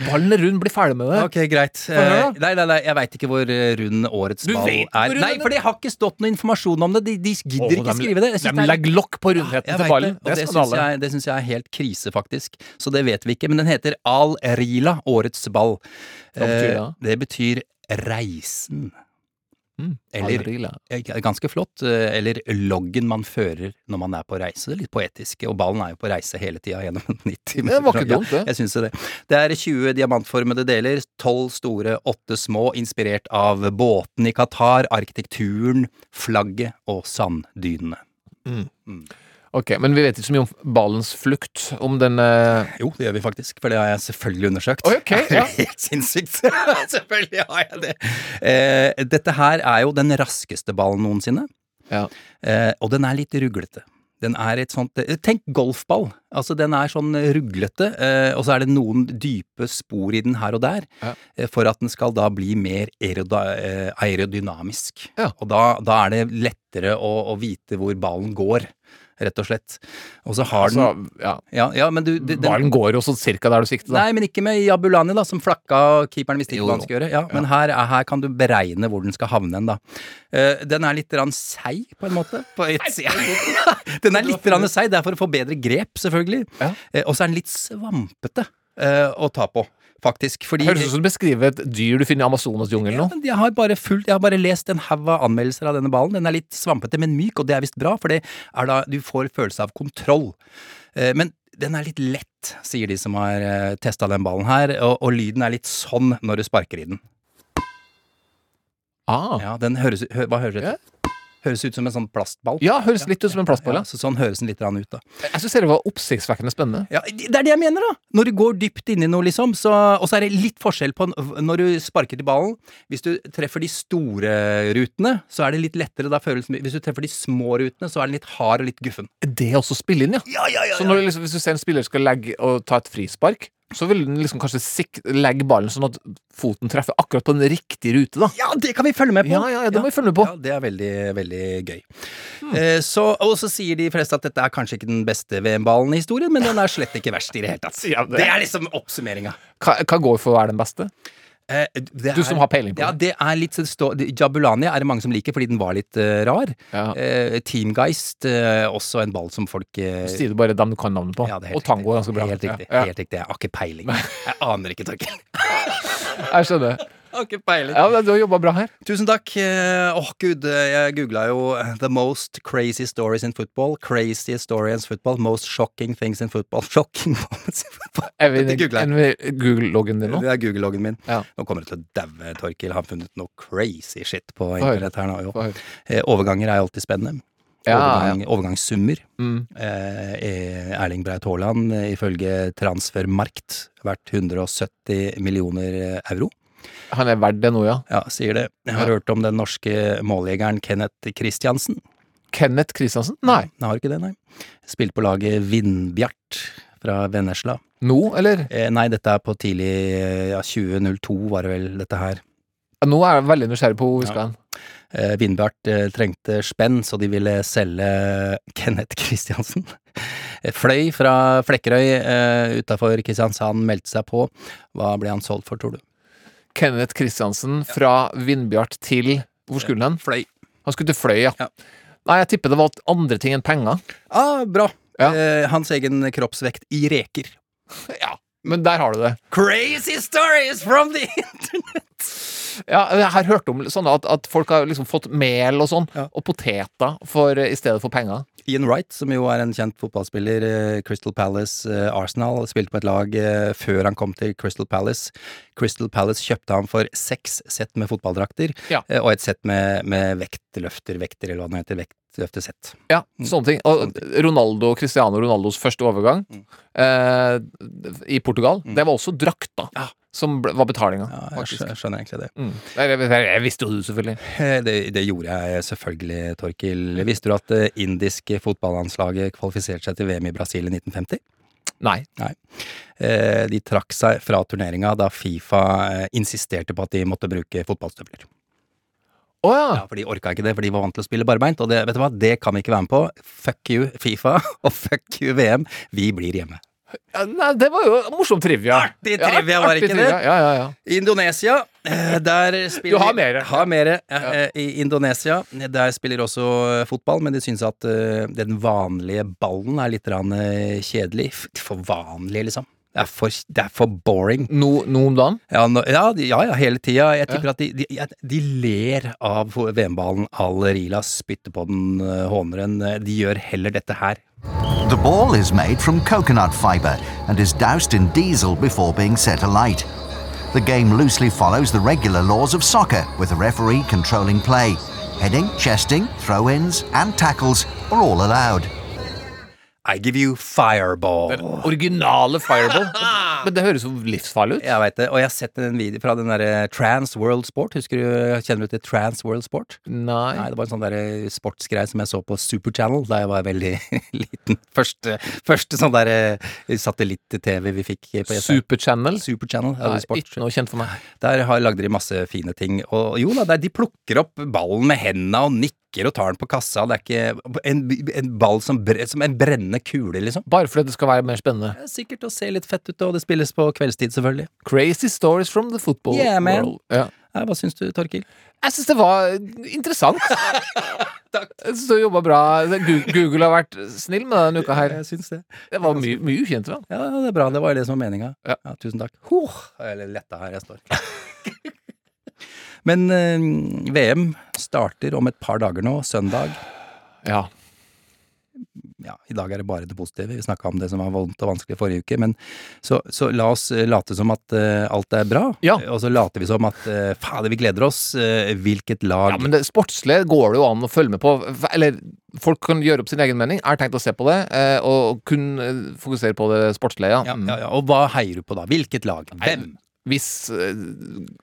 Speaker 1: Ballen er rund, bli ferdig med det.
Speaker 3: Ok, greit. Eh, Nei, nei, nei, jeg veit ikke hvor eh, rund årets ball er. Nei, for det har ikke stått noe informasjon om det. De, de gidder
Speaker 1: Åh,
Speaker 3: ikke
Speaker 1: de-
Speaker 3: skrive det.
Speaker 1: De
Speaker 3: er-
Speaker 1: legger lokk på rundheten
Speaker 3: ja,
Speaker 1: til ballen.
Speaker 3: Det,
Speaker 1: Det
Speaker 3: syns jeg, det synes jeg er helt krise, faktisk. Så det vet vi ikke. Men den heter Al Rila, årets ball.
Speaker 1: Betyr ja.
Speaker 3: Eh. Det betyr reisen.
Speaker 1: Mm,
Speaker 3: Eller- Ganske flott. eh, Eller loggen man fører når man er på reise. Litt poetisk. Og ballen er jo på reise hele tida gjennom 90
Speaker 1: Det var ikke dumt, det.
Speaker 3: Jeg syns det. Det er 20 diamantformede deler, 12 store, 8 små, inspirert av båten i Qatar, arkitekturen, flagget og sanddynene.
Speaker 1: Ok, men vi vet ikke så mye om ballens flukt. Om den eh,
Speaker 3: Jo, det gjør vi faktisk, for det har jeg selvfølgelig undersøkt.
Speaker 1: Oi,
Speaker 3: okay,
Speaker 1: ja.
Speaker 3: helt sinnssykt! selvfølgelig har jeg det. Eh, dette her er jo den raskeste ballen noensinne.
Speaker 1: Ja.
Speaker 3: Eh, og den er litt ruglete. Den er et sånt eh, Tenk golfball. Altså, den er sånn ruglete, eh, og så er det noen dype spor i den her og der,
Speaker 1: Ja.
Speaker 3: eh, for at den skal da bli mer aerodynamisk.
Speaker 1: Ja.
Speaker 3: Og da, da er det lettere å, å vite hvor ballen går, rett og slett. Og så har
Speaker 1: altså,
Speaker 3: den
Speaker 1: ja.
Speaker 3: ja, ja, men du, det- den,
Speaker 1: Ballen går jo sånn cirka der du sikter, da.
Speaker 3: Nei, men ikke med Jabulani, da, som flakka og keeperen visste ikke hva han skulle gjøre. Ja, Men her, er- her kan du beregne hvor den skal havne hen, da. Uh, den er litt rann seig, på en måte. På et, den er litt rann seig, det er for å få bedre grep, selvfølgelig.
Speaker 1: Ja.
Speaker 3: Eh, og så er den litt svampete uh, å ta på, faktisk. Fordi
Speaker 1: Høres ut som du beskriver et dyr du finner i Amazonasjungelen nå.
Speaker 3: Ja, jeg har bare fulgt, jeg har bare lest en haug av anmeldelser av denne ballen. Den er litt svampete, men myk, og det er visst bra, for det er da du får følelse av kontroll. Eh, Men den er litt lett, sier de som har uh, testa den ballen her, og, og lyden er litt sånn når du sparker i den.
Speaker 1: Ah.
Speaker 3: Ja, den høres, Hva høres det ut? Høres ut som en sånn plastball.
Speaker 1: Ja, høres litt ut som en plastball,
Speaker 3: Ja,
Speaker 1: ja.
Speaker 3: så sånn høres den litt ut, da.
Speaker 1: Jeg syns det var oppsiktsvekkende spennende.
Speaker 3: Ja, det er det jeg mener, da! Når du går dypt inn i noe, liksom, så Og så er det litt forskjell på når du sparker til ballen. Hvis du treffer de store rutene, så er det litt lettere. Da føles Hvis du treffer de små rutene, så er den litt hard og litt guffen.
Speaker 1: Det er også spille inn, ja.
Speaker 3: Ja, ja, ja,
Speaker 1: Så når, du liksom, hvis du ser en spiller skal legge og ta et frispark, så vil den liksom kanskje legge ballen sånn at foten treffer akkurat på den riktige rute, da.
Speaker 3: Ja, det kan vi følge med på!
Speaker 1: Ja, ja, ja, det må vi følge med på.
Speaker 3: Ja, det er veldig, veldig gøy. Eh, så, og så sier de fleste at dette er kanskje ikke den beste VM-ballen i historien, men den er slett ikke verst i det hele tatt.
Speaker 1: Ja, det-
Speaker 3: det er liksom oppsummeringa.
Speaker 1: Hva, hva går for å være den beste?
Speaker 3: Eh, det
Speaker 1: Du som har peiling på
Speaker 3: ja,
Speaker 1: det.
Speaker 3: det. er litt sånn stå, Jabulani er det mange som liker fordi den var litt uh, rar.
Speaker 1: Ja.
Speaker 3: Eh, Teamgeist, eh, også en ball som folk eh,
Speaker 1: Sier du bare dem du kan navnet på?
Speaker 3: ja, det er
Speaker 1: og tango er ganske bra.
Speaker 3: Helt riktig.
Speaker 1: Ja.
Speaker 3: Helt riktig. Jeg har ikke peiling. Jeg aner ikke, Torkel.
Speaker 1: Jeg skjønner.
Speaker 3: Har ikke peiling.
Speaker 1: Ja, men Du har jobba bra her.
Speaker 3: Tusen takk. Åh, Åh, gud, eh, jeg googla jo eh, 'The most crazy stories in football'. Crazy stories in football. Most shocking things in football. Shocking moments in football.
Speaker 1: Google-loggen din nå?
Speaker 3: Det er Google-loggen min.
Speaker 1: Ja.
Speaker 3: Nå kommer det til å daue, Torkil. Har funnet noe crazy shit på internett her nå. Jo. Eh, Overganger er alltid spennende.
Speaker 1: Ja,
Speaker 3: Overgang, Overgangssummer.
Speaker 1: Mm.
Speaker 3: Eh, eh, Erling Breit Haaland, eh, ifølge Transfermarkt, verdt 170 millioner eh, euro.
Speaker 1: Han er verdt det nå, ja.
Speaker 3: Ja, sier det. Jeg har
Speaker 1: Ja.
Speaker 3: hørt om den norske måljegeren Kenneth Christiansen.
Speaker 1: Kenneth Kristiansen? Nei.
Speaker 3: Jeg har ikke det, nei. Spilt på laget Vindbjart fra Vennesla.
Speaker 1: Nå, eller?
Speaker 3: Eh, nei, dette er på tidlig ja, 2002 var det vel, dette her.
Speaker 1: Ja, Nå er jeg veldig nysgjerrig på hvor vi skal hen.
Speaker 3: Eh, Vindbjart eh, trengte spenn, så de ville selge Kenneth Kristiansen. Eh, Fløy fra Flekkerøy eh, utafor Kristiansand, meldte seg på. Hva ble han solgt for, tror du?
Speaker 1: Kenneth Kristiansen fra Vindbjart til Hvor skulle han?
Speaker 3: Fløy.
Speaker 1: Han skulle til Fløy, ja.
Speaker 3: Ja.
Speaker 1: Nei, jeg tipper det var andre ting enn penger.
Speaker 3: Ah, bra. Eh, hans egen kroppsvekt i reker.
Speaker 1: Ja, men der har du det.
Speaker 3: Crazy stories from the internet!
Speaker 1: Ja, jeg har hørt om sånne at, at folk har liksom fått mel og sånn, og poteter for, i stedet for penger.
Speaker 3: Ian Wright, som jo er en kjent fotballspiller, eh, Crystal Palace, eh, Arsenal, spilte på et lag eh, før han kom til Crystal Palace. Crystal Palace kjøpte ham for seks sett med fotballdrakter,
Speaker 1: Ja.
Speaker 3: og et sett med, med vektløfter, vekter, eller hva det heter, vektløftesett.
Speaker 1: Ja, sånne ting. Og Ronaldo, Cristiano Ronaldos første overgang eh, i Portugal, det var også drakta som ble, var betalinga.
Speaker 3: Jeg skjø- skjønner egentlig det.
Speaker 1: Mm. Jeg, jeg, jeg visste jo du, selvfølgelig.
Speaker 3: Eh, Det, det gjorde jeg selvfølgelig, Torkil. Visste du at det indiske fotballandslaget kvalifiserte seg til VM i Brasil i 1950?
Speaker 1: Nei.
Speaker 3: Nei. De trakk seg fra turneringa da Fifa eh, insisterte på at de måtte bruke fotballstøvler.
Speaker 1: Oh, ja.
Speaker 3: Ja, for de orka ikke det, for de var vant til å spille barbeint. Og det, vet du hva, det kan vi ikke være med på. Fuck you, Fifa, og fuck you, VM. Vi blir hjemme.
Speaker 1: Ja, nei, det var jo morsom trivia.
Speaker 3: Artig trivia, var
Speaker 1: artig
Speaker 3: ikke det?
Speaker 1: Ja, ja, ja.
Speaker 3: Indonesia, eh, der spiller
Speaker 1: Du har mere.
Speaker 3: Har mere. Ja, eh, I Indonesia, der spiller også eh, fotball, men de syns at eh, den vanlige ballen er litt grann, eh, kjedelig. For vanlig, liksom. Det er for, det er for boring.
Speaker 1: No, noe om dagen?
Speaker 3: Ja, no, ja, ja, ja, hele tida. Jeg tipper at de, de, de ler av VM-ballen. Al Rila spytter på den, eh, håner den. Eh, De gjør heller dette her.
Speaker 12: The ball is made from coconut fibre and is doused in diesel before being set alight. The game loosely follows the regular laws of soccer, with a referee controlling play. Heading, chesting, throw ins, and tackles are all allowed.
Speaker 3: I give you fireball.
Speaker 1: Den Originale Fireball. Men det høres jo livsfarlig ut.
Speaker 3: Jeg veit det. Og jeg har sett en video fra den derre Trans World Sport. Husker du, Kjenner du til Trans World Sport?
Speaker 1: Nei.
Speaker 3: Nei, Det var en sånn derre sportsgreie som jeg så på Super Channel da jeg var veldig liten. Første, første sånn derre satellitt-TV vi fikk på ESA.
Speaker 1: Super Channel?
Speaker 3: Super Channel, ja,
Speaker 1: Nei, ikke noe kjent for meg.
Speaker 3: Der har, lagde de masse fine ting. Og jo da, de plukker opp ballen med hendene og nikker og tar den på kassa. Det er ikke en, en ball som, bre, som en brennende kule, liksom.
Speaker 1: Bare fordi det skal være mer spennende.
Speaker 3: Er sikkert å se litt fett ut, og det spilles på kveldstid, selvfølgelig.
Speaker 1: Crazy stories from the football
Speaker 3: Yeah, man.
Speaker 1: world. Ja.
Speaker 3: Hva syns du, Torkil?
Speaker 1: Jeg syns det var interessant. Takk. Jeg syns du jobba bra. Google har vært snill med denne uka her.
Speaker 3: Jeg syns det.
Speaker 1: Det var mye, mye ukjent.
Speaker 3: Ja, det er bra. Det var det som var meninga.
Speaker 1: Ja.
Speaker 3: Ja, tusen takk. Huh, er litt letta her jeg står. Men eh, VM starter om et par dager nå, søndag.
Speaker 1: Ja.
Speaker 3: Ja, I dag er det bare det positive. Vi snakka om det som var vondt og vanskelig forrige uke. Men så, så la oss eh, late som at eh, alt er bra,
Speaker 1: Ja.
Speaker 3: og så later vi som at uh, fader, vi gleder oss. eh, hvilket lag
Speaker 1: Ja, men det sportslige går det jo an å følge med på. Eller folk kan gjøre opp sin egen mening. Jeg har tenkt å se på det, eh, og kun eh, fokusere på det sportslige. Ja.
Speaker 3: ja, ja, ja. Og hva heier du på da? Hvilket lag? Hvem?
Speaker 1: Hvis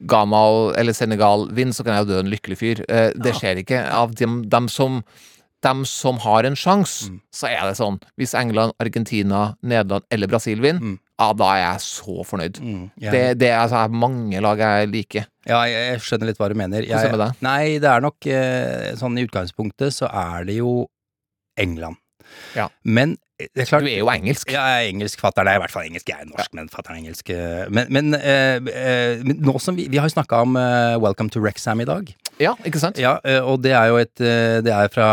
Speaker 1: Gamal eller Senegal vinner, så kan jeg jo dø en lykkelig fyr. Eh, det skjer ikke. Av dem, dem som dem som har en sjanse, så er det sånn Hvis England, Argentina, Nederland eller Brasil vinner, ja, da er jeg så fornøyd.
Speaker 3: ja.
Speaker 1: Det, det er altså, mange lag jeg liker.
Speaker 3: Ja, jeg, jeg skjønner litt hva du mener.
Speaker 1: Hvordan er det med deg?
Speaker 3: Nei, det er nok eh, sånn i utgangspunktet så er det jo England.
Speaker 1: Ja.
Speaker 3: Men eh, det er klart
Speaker 1: Du er jo engelsk.
Speaker 3: Ja, jeg er engelsk. Fatter'n er i hvert fall engelsk. Jeg er norsk, men fatter'n er engelsk. Men, men, eh, eh, nå som vi Vi har jo snakka om eh, Welcome to Rexham i dag.
Speaker 1: Ja, ikke sant?
Speaker 3: Ja, eh, og det er jo et eh, Det er fra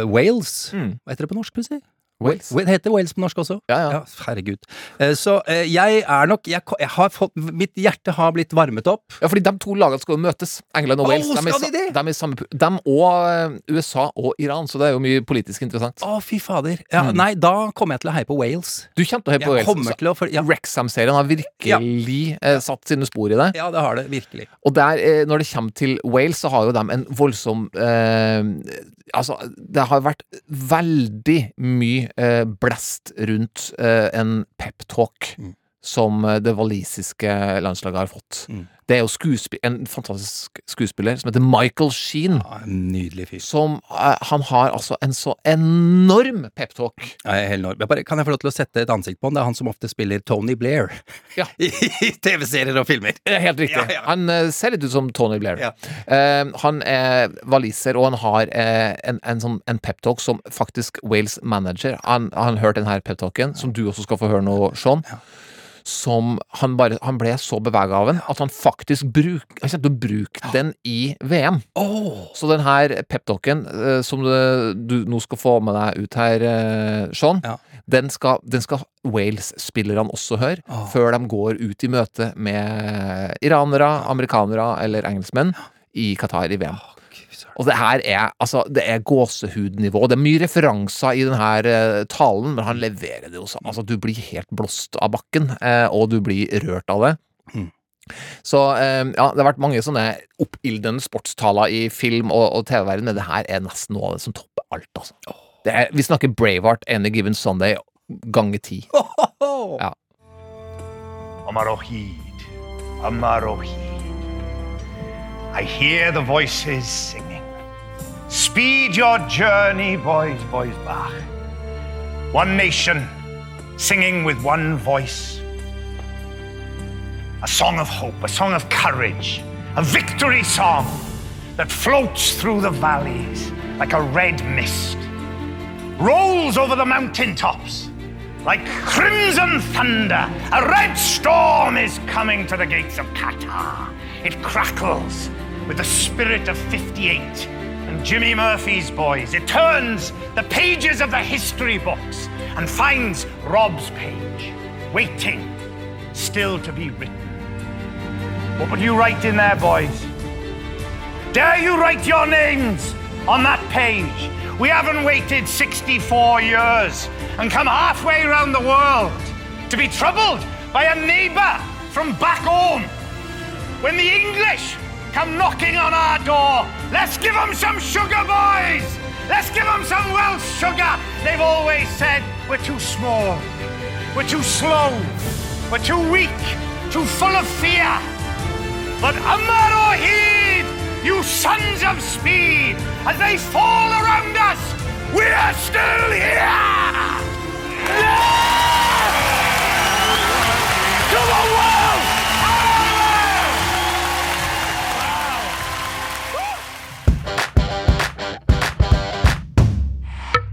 Speaker 3: eh, Wales.
Speaker 1: Mm.
Speaker 3: Hva heter det på norsk, plutselig?
Speaker 1: Wales.
Speaker 3: Det heter Wales på norsk også.
Speaker 1: Ja, ja.
Speaker 3: herregud. Eh, Så eh, jeg er nok jeg, jeg har fått Mitt hjerte har blitt varmet opp.
Speaker 1: Ja, fordi de to lagene skal jo møtes. England og Wales.
Speaker 3: skal
Speaker 1: er
Speaker 3: de?
Speaker 1: De er samme de og eh, USA og Iran, så det er jo mye politisk interessant.
Speaker 3: Å, fy fader. Ja,
Speaker 1: Mm.
Speaker 3: Nei, da kommer jeg til å heie på Wales.
Speaker 1: Du kommer til å heie på
Speaker 3: Jeg
Speaker 1: Wales.
Speaker 3: kommer til å for, ja.
Speaker 1: Wrexham-serien har virkelig eh, satt sine spor i det.
Speaker 3: ja, det har det. Virkelig.
Speaker 1: Og der, eh, når det kommer til Wales, så har jo de en voldsom eh, Altså, det har vært veldig mye eh, blest rundt eh, en peptalk
Speaker 3: Mm.
Speaker 1: som eh, det walisiske landslaget har fått.
Speaker 3: Mm.
Speaker 1: Det er jo en fantastisk skuespiller som heter Michael Sheen.
Speaker 3: Ja, en nydelig fyr.
Speaker 1: Som eh, Han har altså en så enorm peptalk.
Speaker 3: Ja, helt enorm. Jeg bare, kan jeg få lov til å sette et ansikt på han? Det er han som ofte spiller Tony Blair
Speaker 1: Ja.
Speaker 3: i TV-serier og filmer.
Speaker 1: Er Helt riktig.
Speaker 3: Ja.
Speaker 1: Han eh, ser litt ut som Tony Blair. Eh, han er waliser, og han har eh, en, en, sånn, en peptalk som faktisk Wales manager. Han han har hørt denne peptalken, som du også skal få høre nå, Sean. Som han bare Han ble så bevega av den at han faktisk bruk, han kjente å bruke den i VM. Så den her peptalken eh, som du, du nå skal få med deg ut her, eh, Sean, den skal, den skal Wales-spillerne også høre, før de går ut i møte med iranere, amerikanere eller engelskmenn i Qatar i VM. Og det her er altså, det er gåsehudnivå. Det er mye referanser i denne eh, talen, men han leverer det jo sånn. Altså, du blir helt blåst av bakken, eh, og du blir rørt av det. Så eh, ja, det har vært mange sånne oppildnende sportstaler i film og, og TV-verden, men det her er nesten noe av det som topper alt, altså. Det er, vi snakker Braveheart Any Given Sunday ganger ti. Ja.
Speaker 13: Amarohid, Amarohid. I hear the voices singing. Speed your journey, boys, boys, Bach. One nation, singing with one voice. A song of hope, a song of courage, a victory song that floats through the valleys like a red mist, rolls over the mountaintops like crimson thunder. A red storm is coming to the gates of Qatar. It crackles with the spirit of 58 and Jimmy Murphy's boys. It turns the pages of the history books and finds Rob's page, waiting, still to be written. What would you write in there, boys? Dare you write your names on that page? We haven't waited 64 years and come halfway around the world to be troubled by a neighbor from back home. When the English come knocking on our door, let's give them some sugar, boys! Let's give them some Welsh sugar! They've always said we're too small, we're too slow, we're too weak, too full of fear. But Amar or Heed, you sons of speed, as they fall around us, we are still here! To